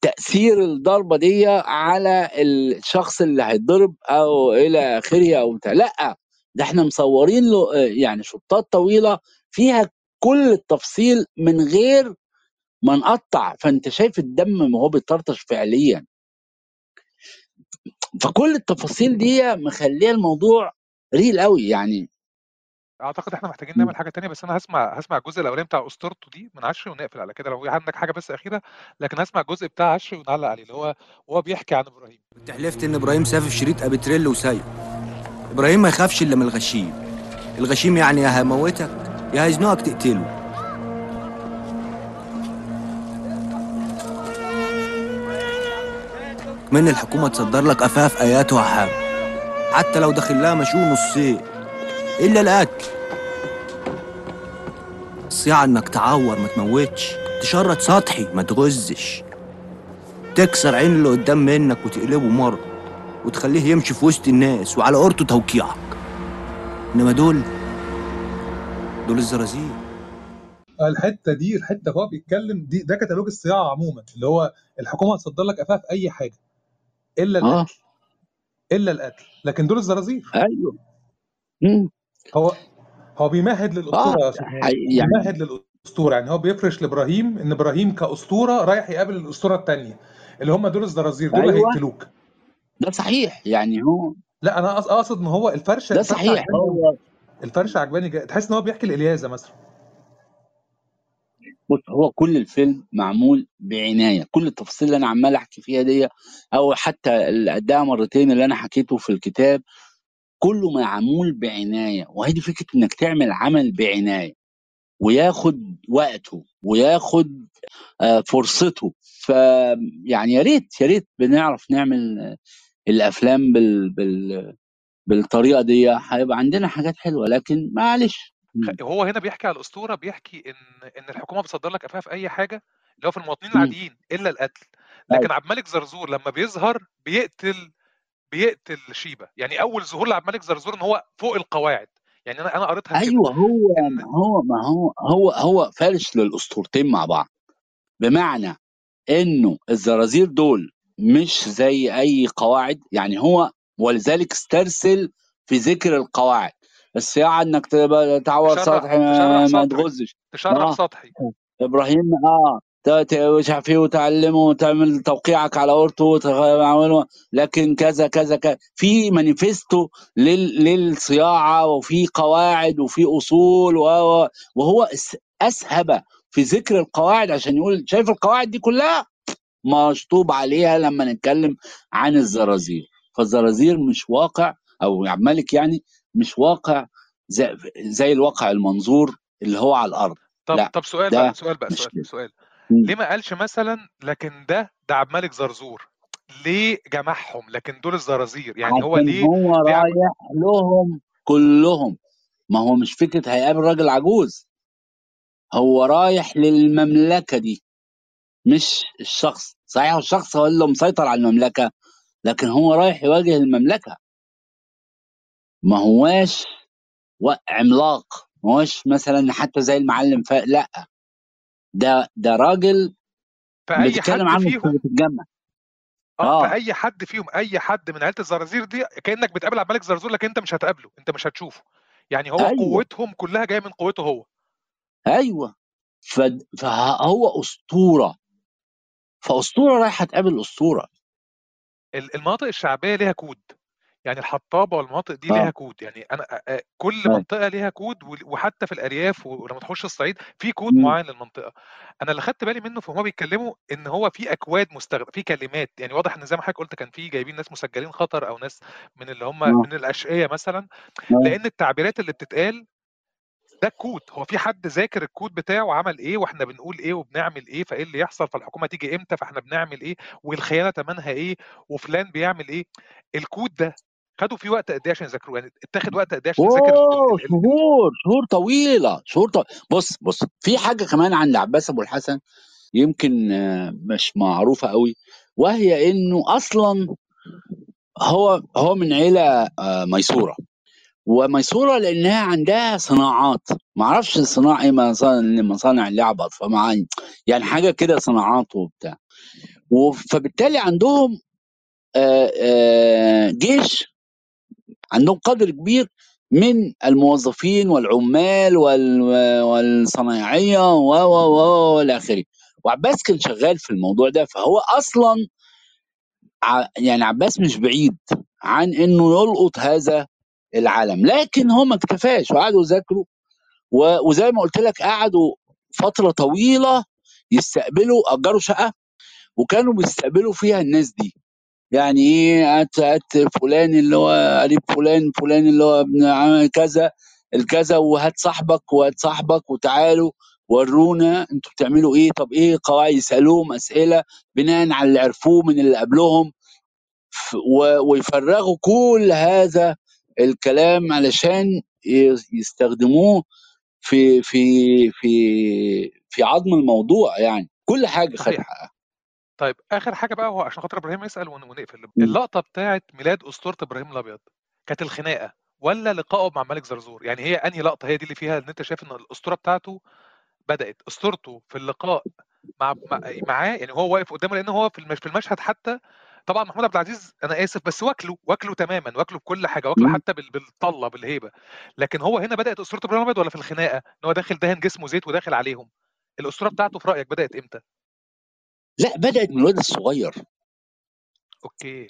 S2: تأثير الضربة دي على الشخص اللي هيتضرب أو إلى آخره أو بتاع. لأ ده إحنا مصورين له آه، يعني شطات طويلة فيها كل التفصيل من غير ما نقطع. فأنت شايف الدم وهو بيطرطش فعليا. فكل التفاصيل دي مخلية الموضوع ريل قوي يعني.
S1: أعتقد إحنا محتاجين نعمل حاجة تانية بس أنا هسمع هسمع الجزء الأولاني بتاع أسطورته دي من عشري ونقفل على كده لو عندك حاجة بس أخيرة لكن هسمع الجزء بتاع عشري ونعلق عليه اللي هو وهو بيحكي عن إبراهيم.
S11: انت حلفت إن إبراهيم سافف شريط ابيتريل وسايب إبراهيم ما يخافش إلا من الغشيم. الغشيم يعني يا هيموتك يا هيزنقك تقتله. من الحكومة تصدر لك أفاف آيات وأحام. حتى لو داخل لها مشوه نصين. إلا القتل الصياعة إنك تعور ما تموتش. تشرط سطحي ما تغزش. تكسر عين اللي قدام منك وتقلبه مرة وتخليه يمشي في وسط الناس وعلى قرطه توقيعك. إنما دول دول الزرازير
S9: الحتة دي الحتة هو بيتكلم دي ده كتالوج الصياعه عموما. اللي هو الحكومة هتصدر لك أفاف أي حاجة. إلا
S2: آه.
S9: القتل إلا القتل لكن دول الزرازير
S2: أيوه. مم.
S9: هو هو بيمهد للأسطورة
S2: حقيقي يعني
S9: بيمهد للأسطورة يعني هو بيفرش لإبراهيم إن إبراهيم كأسطورة رايح يقابل الأسطورة الثانية اللي هم دول الزرازير دول
S2: أيوه.
S9: هيقتلوك.
S2: ده صحيح يعني هو
S9: لا أنا أقصد إن هو الفرشة
S2: ده صحيح. هو
S9: الفرشة عجباني تحس إن هو بيحكي الالياذه مثلا.
S2: بص هو كل الفيلم معمول بعناية. كل التفاصيل اللي أنا عمال أحكي فيها دي أو حتى اللي قدها مرتين اللي أنا حكيته في الكتاب كله معمول بعناية. وهذه فكرة إنك تعمل عمل بعناية وياخد وقته وياخد آه، فرصته. ف يعني يا ريت يا ريت بنعرف نعمل الأفلام بال... بال... بالطريقة دي هيبقى عندنا حاجات حلوة لكن معلش. مم.
S1: هو هنا بيحكي على الأسطورة بيحكي إن إن الحكومة بتصدر لك افاها في أي حاجة اللي هو في المواطنين
S2: مم.
S1: العاديين إلا القتل لكن
S2: أيوة.
S1: عبد الملك زرزور لما بيظهر بيقتل بيقتل شيبة يعني أول ظهور لعبد الملك زرزور إن هو فوق القواعد يعني أنا أنا قريتها كده
S2: أيوه هو ما هو ما هو هو هو فارش للأسطورتين مع بعض بمعنى إنه الزرازير دول مش زي أي قواعد يعني هو ولذلك استرسل في ذكر القواعد الصياعه إنك تبقى تعور
S1: تشرح
S2: سطحي ما,
S1: تشرح
S2: تغزش.
S1: تشرح
S2: آه.
S1: سطحي.
S2: إبراهيم آه. ت- ت- مش عارف إيه وتعلمه وتعمل توقيعك على أورتو وتعمله. لكن كذا كذا كذا. في مانيفستو لل للصياعة وفي قواعد وفي أصول وهو أس- أسهب في ذكر القواعد عشان يقول شايف القواعد دي كلها؟ مشطوب عليها لما نتكلم عن الزرازير. فالزرازير مش واقع أو الملك يعني مش واقع زي, زي الواقع المنظور اللي هو على الأرض.
S1: طب
S2: لا
S1: طب سؤال بقى سؤال بقى سؤال
S2: كده.
S1: سؤال. ليه ما قالش مثلا لكن ده ده عبد الملك زرزور ليه جمعهم لكن دول الزرازير؟ يعني هو ليه
S2: هو
S1: ليه
S2: رايح لهم كلهم. ما هو مش فكرة هيقابل راجل عجوز. هو رايح للمملكة دي مش الشخص. صحيح الشخص هو اللي مسيطر على المملكة لكن هو رايح يواجه المملكة. ما هواش عملاق ما هوش مثلا حتى زي المعلم ف... لأ. ده ده راجل
S1: حد
S2: عنه في
S1: فيهم؟
S2: الجنة آه
S1: فاي حد فيهم أي حد من عيلة الزرازير دي كأنك بتقابل عبد الملك زرزور لكن أنت مش هتقابله أنت مش هتشوفه. يعني هو
S2: أيوه.
S1: قوتهم كلها جاية من قوته هو.
S2: أيوه. ف... فهو أسطورة. فأسطورة رايحة تقابل أسطورة.
S1: ال- المناطق الشعبية ليها كود. يعني الحطابة والمناطق دي ليها
S2: آه
S1: كود يعني أنا كل
S2: أيوة.
S1: منطقة ليها كود وحتى في الأرياف ولما تخش الصعيد في كود
S2: مم.
S1: معين للمنطقة. أنا اللي خدت بالي منه فهم بيتكلموا إن هو في أكواد مستخدم في كلمات يعني واضح إن زي ما حضرتك قلت كان في جايبين ناس مسجلين خطر أو ناس من اللي هم
S2: آه.
S1: من الأشقية مثلا
S2: آه.
S1: لأن التعبيرات اللي بتتقال ده الكود هو في حد ذاكر الكود بتاعه وعمل إيه وإحنا بنقول إيه وبنعمل إيه فإيه اللي يحصل فالحكومة تيجي إمتى فإحنا بنعمل إيه والخيانة تمنها إيه وفلان بيعمل إيه. الكود ده خدوا فيه وقت قد إيه عشان يذاكروه يعني اتاخد وقت قد إيه عشان يذاكر
S2: شهور شهور طويلة شهور طويلة. بص بص في حاجة كمان عن العباس أبو الحسن يمكن آه، مش معروفة قوي وهي إنه أصلا هو هو من عيلة آه، ميسورة وميسورة لأنها عندها صناعات ما أعرفش صناعة إيه مصانع مصانع لعب اطفال يعني حاجة كده صناعات وبتاع فبالتالي عندهم آه، جيش عندهم قدر كبير من الموظفين والعمال وال- والصنايعية و و و آخره. وعباس كان شغال في الموضوع ده فهو أصلا يعني عباس مش بعيد عن إنه يلقط هذا العالم. لكن هو ما اكتفاش وقعدوا يذاكروا وزي ما قلت لك قعدوا فترة طويلة يستقبلوا أجروا شقة وكانوا بيستقبلوا فيها الناس دي. يعني إيه هات هات فلان اللي هو قريب فلان فلان اللي هو ابن عم كذا الكذا وهات صاحبك وهات صاحبك وتعالوا ورونا أنتوا بتعملوا إيه؟ طب إيه قواعد؟ يسألوهم أسئلة بناء على اللي عرفوه من اللي قبلهم ويفرغوا كل هذا الكلام علشان يستخدموه في في في في عظم الموضوع يعني. كل حاجة خد
S1: صحيح.
S2: حقها.
S1: طيب آخر حاجة بقى هو عشان خاطر إبراهيم يسأل ون- ونقفل. اللقطة بتاعت ميلاد أسطورة إبراهيم الأبيض كانت الخناقة ولا لقائه مع ملك زرزور؟ يعني هي أنهي لقطة؟ هي دي اللي فيها إن أنت شايف إن الأسطورة بتاعته بدأت. أسطورته في اللقاء مع مع- معاه يعني هو واقف قدامه لأن هو في في المشهد حتى طبعا محمود عبد العزيز أنا آسف بس واكله واكله تماما واكله بكل حاجة واكله. حتى بال- بالطلة بالهيبة. لكن هو هنا بدأت أسطورة إبراهيم الأبيض ولا في الخناقة؟ إن هو داخل دهن جسمه زيت وداخل عليهم. الأسطورة بتاعته في رأيك بدأت إمتى؟
S2: لا بدأت من الواد الصغير.
S1: أوكي.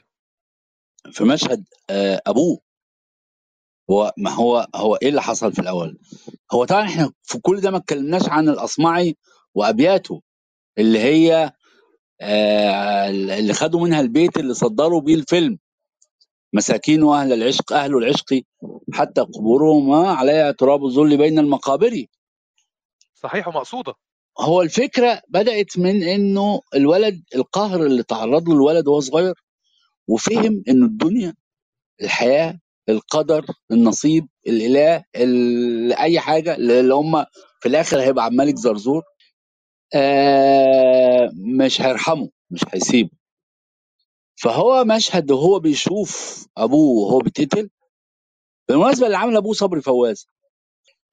S2: في مشهد آه، أبوه. هو ما هو هو إيه اللي حصل في الأول؟ هو طبعا إحنا في كل ده ما اتكلمناش عن الأصمعي وأبياته اللي هي آه، اللي خدوا منها البيت اللي صدروا بيه الفيلم. مساكين وأهل العشق أهل العشق حتى قبورهم عليها تراب الذل بين المقابر.
S1: صحيح ومقصودة.
S2: هو الفكرة بدأت من إنه الولد القهر اللي تعرض له الولد وهو صغير وفهم إنه الدنيا الحياة القدر النصيب الإله ال- أي حاجة اللي هم في الآخر هيبقى عبد الملك زرزور آه مش هيرحمه مش هيسيبه. فهو مشهد وهو بيشوف أبوه وهو بيتقتل بالمناسبة اللي عامل أبوه صبري فواز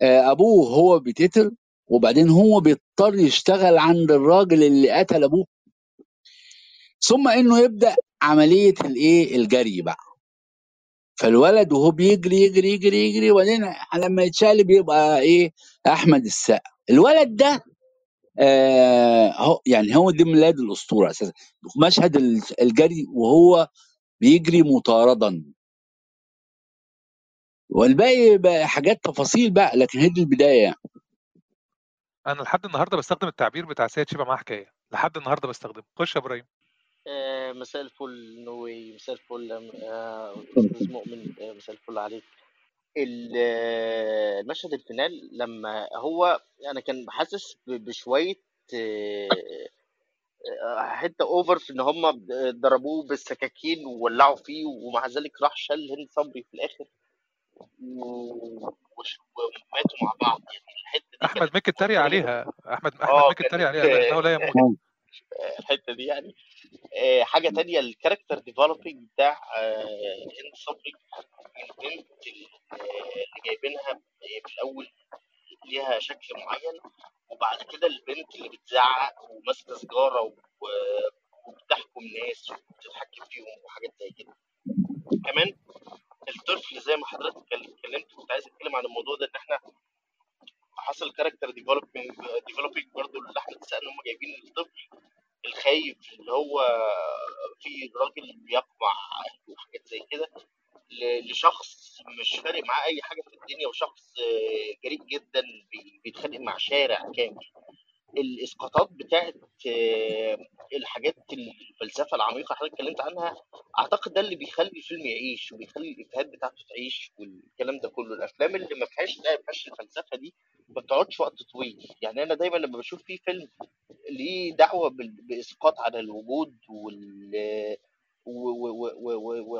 S2: آه أبوه هو بيتقتل وبعدين هو بيضطر يشتغل عند الراجل اللي قتل أبوه. ثم إنه يبدأ عملية الإيه؟ الجري بقى. فالولد وهو بيجري يجري يجري يجري وبعدين لما يتشقلب يبقى إيه؟ أحمد السقا. الولد ده آه هو يعني هو دي ميلاد الأسطورة أساسا. مشهد ال- الجري وهو بيجري مطاردا. والباقي بقى حاجات تفاصيل بقى لكن هي دي البداية يعني.
S1: أنا لحد النهارده بستخدم التعبير بتاع سيد شيبة معاه حكاية. لحد النهارده بستخدمه خش يا إبراهيم.
S12: آه، مساء الفل نوي. مساء الفل آه، أستاذ مؤمن. آه، مساء الفل عليك. ال- المشهد ال final لما هو أنا كان حاسس بشوية حتة over في إن هم ضربوه بالسكاكين وولعوا فيه ومع ذلك راح شال هند صبري في الآخر. وش- وماتوا مع بعض. يعني الحتة دي
S1: أحمد
S12: كانت
S1: مكي اتريق عليها. أحمد
S12: أحمد
S1: مكي اتريق
S12: كانت
S1: عليها. انه لا يموت
S12: آه، الحتة دي يعني. آه، حاجة تانية ال character developing بتاع آه، هند صبري البنت اللي اللي جايبينها في الأول ليها شكل معين وبعد كده البنت اللي بتزعق وماسكة سيجارة و- وبتحكم ناس وبتتحكم فيهم وحاجات زي كده. كمان الطفل زي ما حضرتك اتكل- اتكلمت كنت عايز اتكلم عن الموضوع ده إن إحنا حصل character developing developing برضه اللي أحمد السقا إن هم جايبين الطفل الخايف اللي هو في راجل بيقمع وحاجات زي كده لشخص مش فارق معاه أي حاجة في الدنيا وشخص جريء جدا بي- بيتخانق مع شارع كامل. الإسقاطات بتاعت آه، الحاجات الفلسفة العميقة اللي حضرتك اتكلمت عنها أعتقد ده اللي بيخلي الفيلم يعيش وبيخلي الإفيهات بتاعته تعيش والكلام ده كله. الأفلام اللي ما فيهاش ما فيهاش الفلسفة دي ما بتقعدش وقت طويل. يعني أنا دايما لما بشوف فيه فيلم ليه دعوة بإسقاط على الوجود وال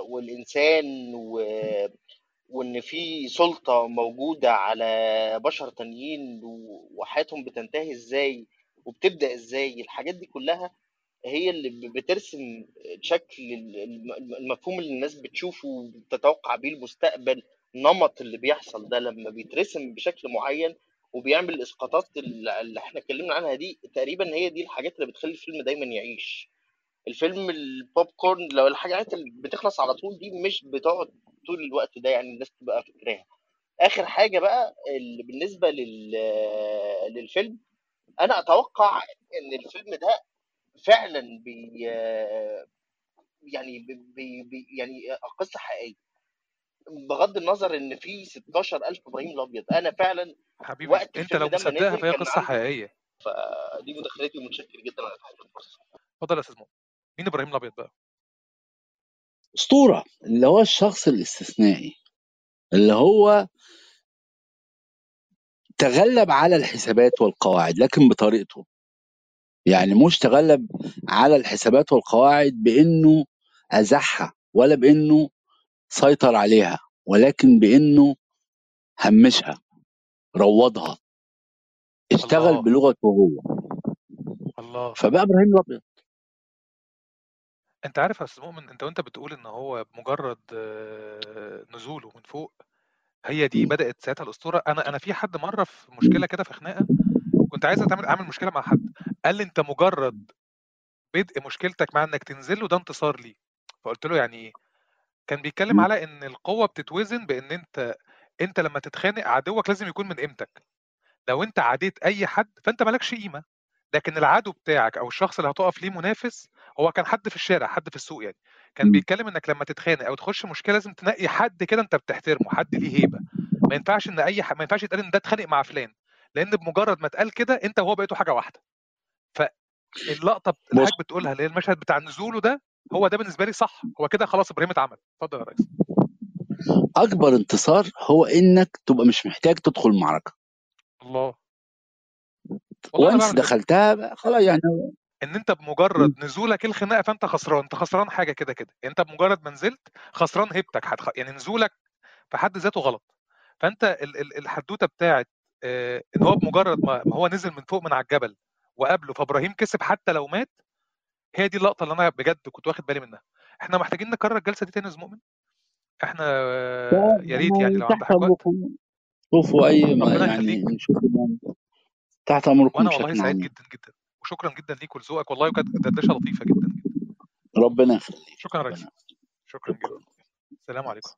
S12: والإنسان و- وإن في سلطة موجودة على بشر تانيين وحياتهم بتنتهي إزاي وبتبدأ إزاي الحاجات دي كلها هي اللي بترسم شكل ال- الم- المفهوم اللي الناس بتشوفه وبتتوقع بيه المستقبل نمط اللي بيحصل ده لما بيترسم بشكل معين وبيعمل الاسقاطات اللي إحنا اتكلمنا عنها دي تقريبا هي دي الحاجات اللي بتخلي الفيلم دايما يعيش. الفيلم البوب كورن لو الحاجات اللي بتخلص على طول دي مش بتقعد طول الوقت ده يعني الناس تبقى فاكراها. آخر حاجة بقى اللي بالنسبة لل للفيلم أنا أتوقع إن الفيلم ده فعلا بي يعني بي بي يعني قصة حقيقية. بغض النظر إن في 16000 إبراهيم الأبيض أنا فعلا
S1: حبيبي
S12: وقت أنت
S1: لو مصدقها فهي
S12: قصة
S1: حقيقية.
S12: فدي مداخلتي ومتشكر جدا على فتح الفرصه
S1: اتفضل يا أستاذ مؤمن مين إبراهيم الأبيض بقى؟
S2: أسطورة اللي هو الشخص الاستثنائي اللي هو تغلب على الحسابات والقواعد لكن بطريقته. يعني مش تغلب على الحسابات والقواعد بإنه أزحها ولا بإنه سيطر عليها ولكن بإنه همشها روضها اشتغل
S1: الله
S2: بلغته هو.
S1: الله.
S2: فبقى إبراهيم الأبيض.
S1: أنت عارف يا أستاذ مؤمن أنت وأنت بتقول إن هو بمجرد آه، نزوله من فوق هي دي بدأت ساعتها الأسطورة. أنا أنا في حد مرة في مشكلة كده في خناقة كنت عايز اتعمل أعمل مشكلة مع حد. قال لي أنت مجرد بدء مشكلتك مع إنك تنزل له ده انتصار ليه؟ فقلت له يعني إيه؟ كان بيتكلم على إن القوة بتتوزن بإن أنت أنت لما تتخانق عدوك لازم يكون من قيمتك. لو أنت عاديت أي حد فأنت مالكش قيمة. لكن العدو بتاعك أو الشخص اللي هتقف ليه منافس هو كان حد في الشارع حد في السوق يعني. كان بيتكلم إنك لما تتخانق أو تخش مشكلة لازم تنقي حد كده أنت بتحترمه حد ليه هيبة. ما ينفعش إن أي ح... ما ينفعش يتقال إن ده اتخانق مع فلان لأن بمجرد ما اتقال كده أنت وهو بقيتوا حاجة واحدة.
S2: فاللقطة
S1: اللي حضرتك بتقولها اللي هي المشهد بتاع نزوله ده هو ده بالنسبة لي صح. هو كده خلاص إبراهيم اتعمل. اتفضل يا ريس.
S2: أكبر انتصار هو إنك تبقى مش محتاج تدخل معركه
S1: الله.
S2: وانس دخلتها خلاص يعني
S1: إن أنت بمجرد نزولك الخناقة فأنت خسران أنت خسران حاجة كده كده. يعني أنت بمجرد ما نزلت خسران هيبتك هتخ... يعني نزولك في حد ذاته غلط. فأنت ال... ال... الحدوتة بتاعت آه، إن هو بمجرد ما... ما هو نزل من فوق من على الجبل وقابله فإبراهيم كسب حتى لو مات هي دي اللقطة اللي أنا بجد كنت واخد بالي منها. إحنا محتاجين نكرر الجلسه دي تاني يا مؤمن إحنا يا ريت يعني لو عندك
S2: حاجة شوفوا أي ما يعني نشوف تحت أمركم
S1: وأنا والله
S2: بشكل
S1: سعيد
S2: عام.
S1: جدا جدا. وشكرا جدا ليك ولذوقك. والله وكانت دردشة لطيفة جدا جدا.
S2: ربنا يخليك.
S1: شكرا يا ريس. شكرا جدا. السلام عليكم.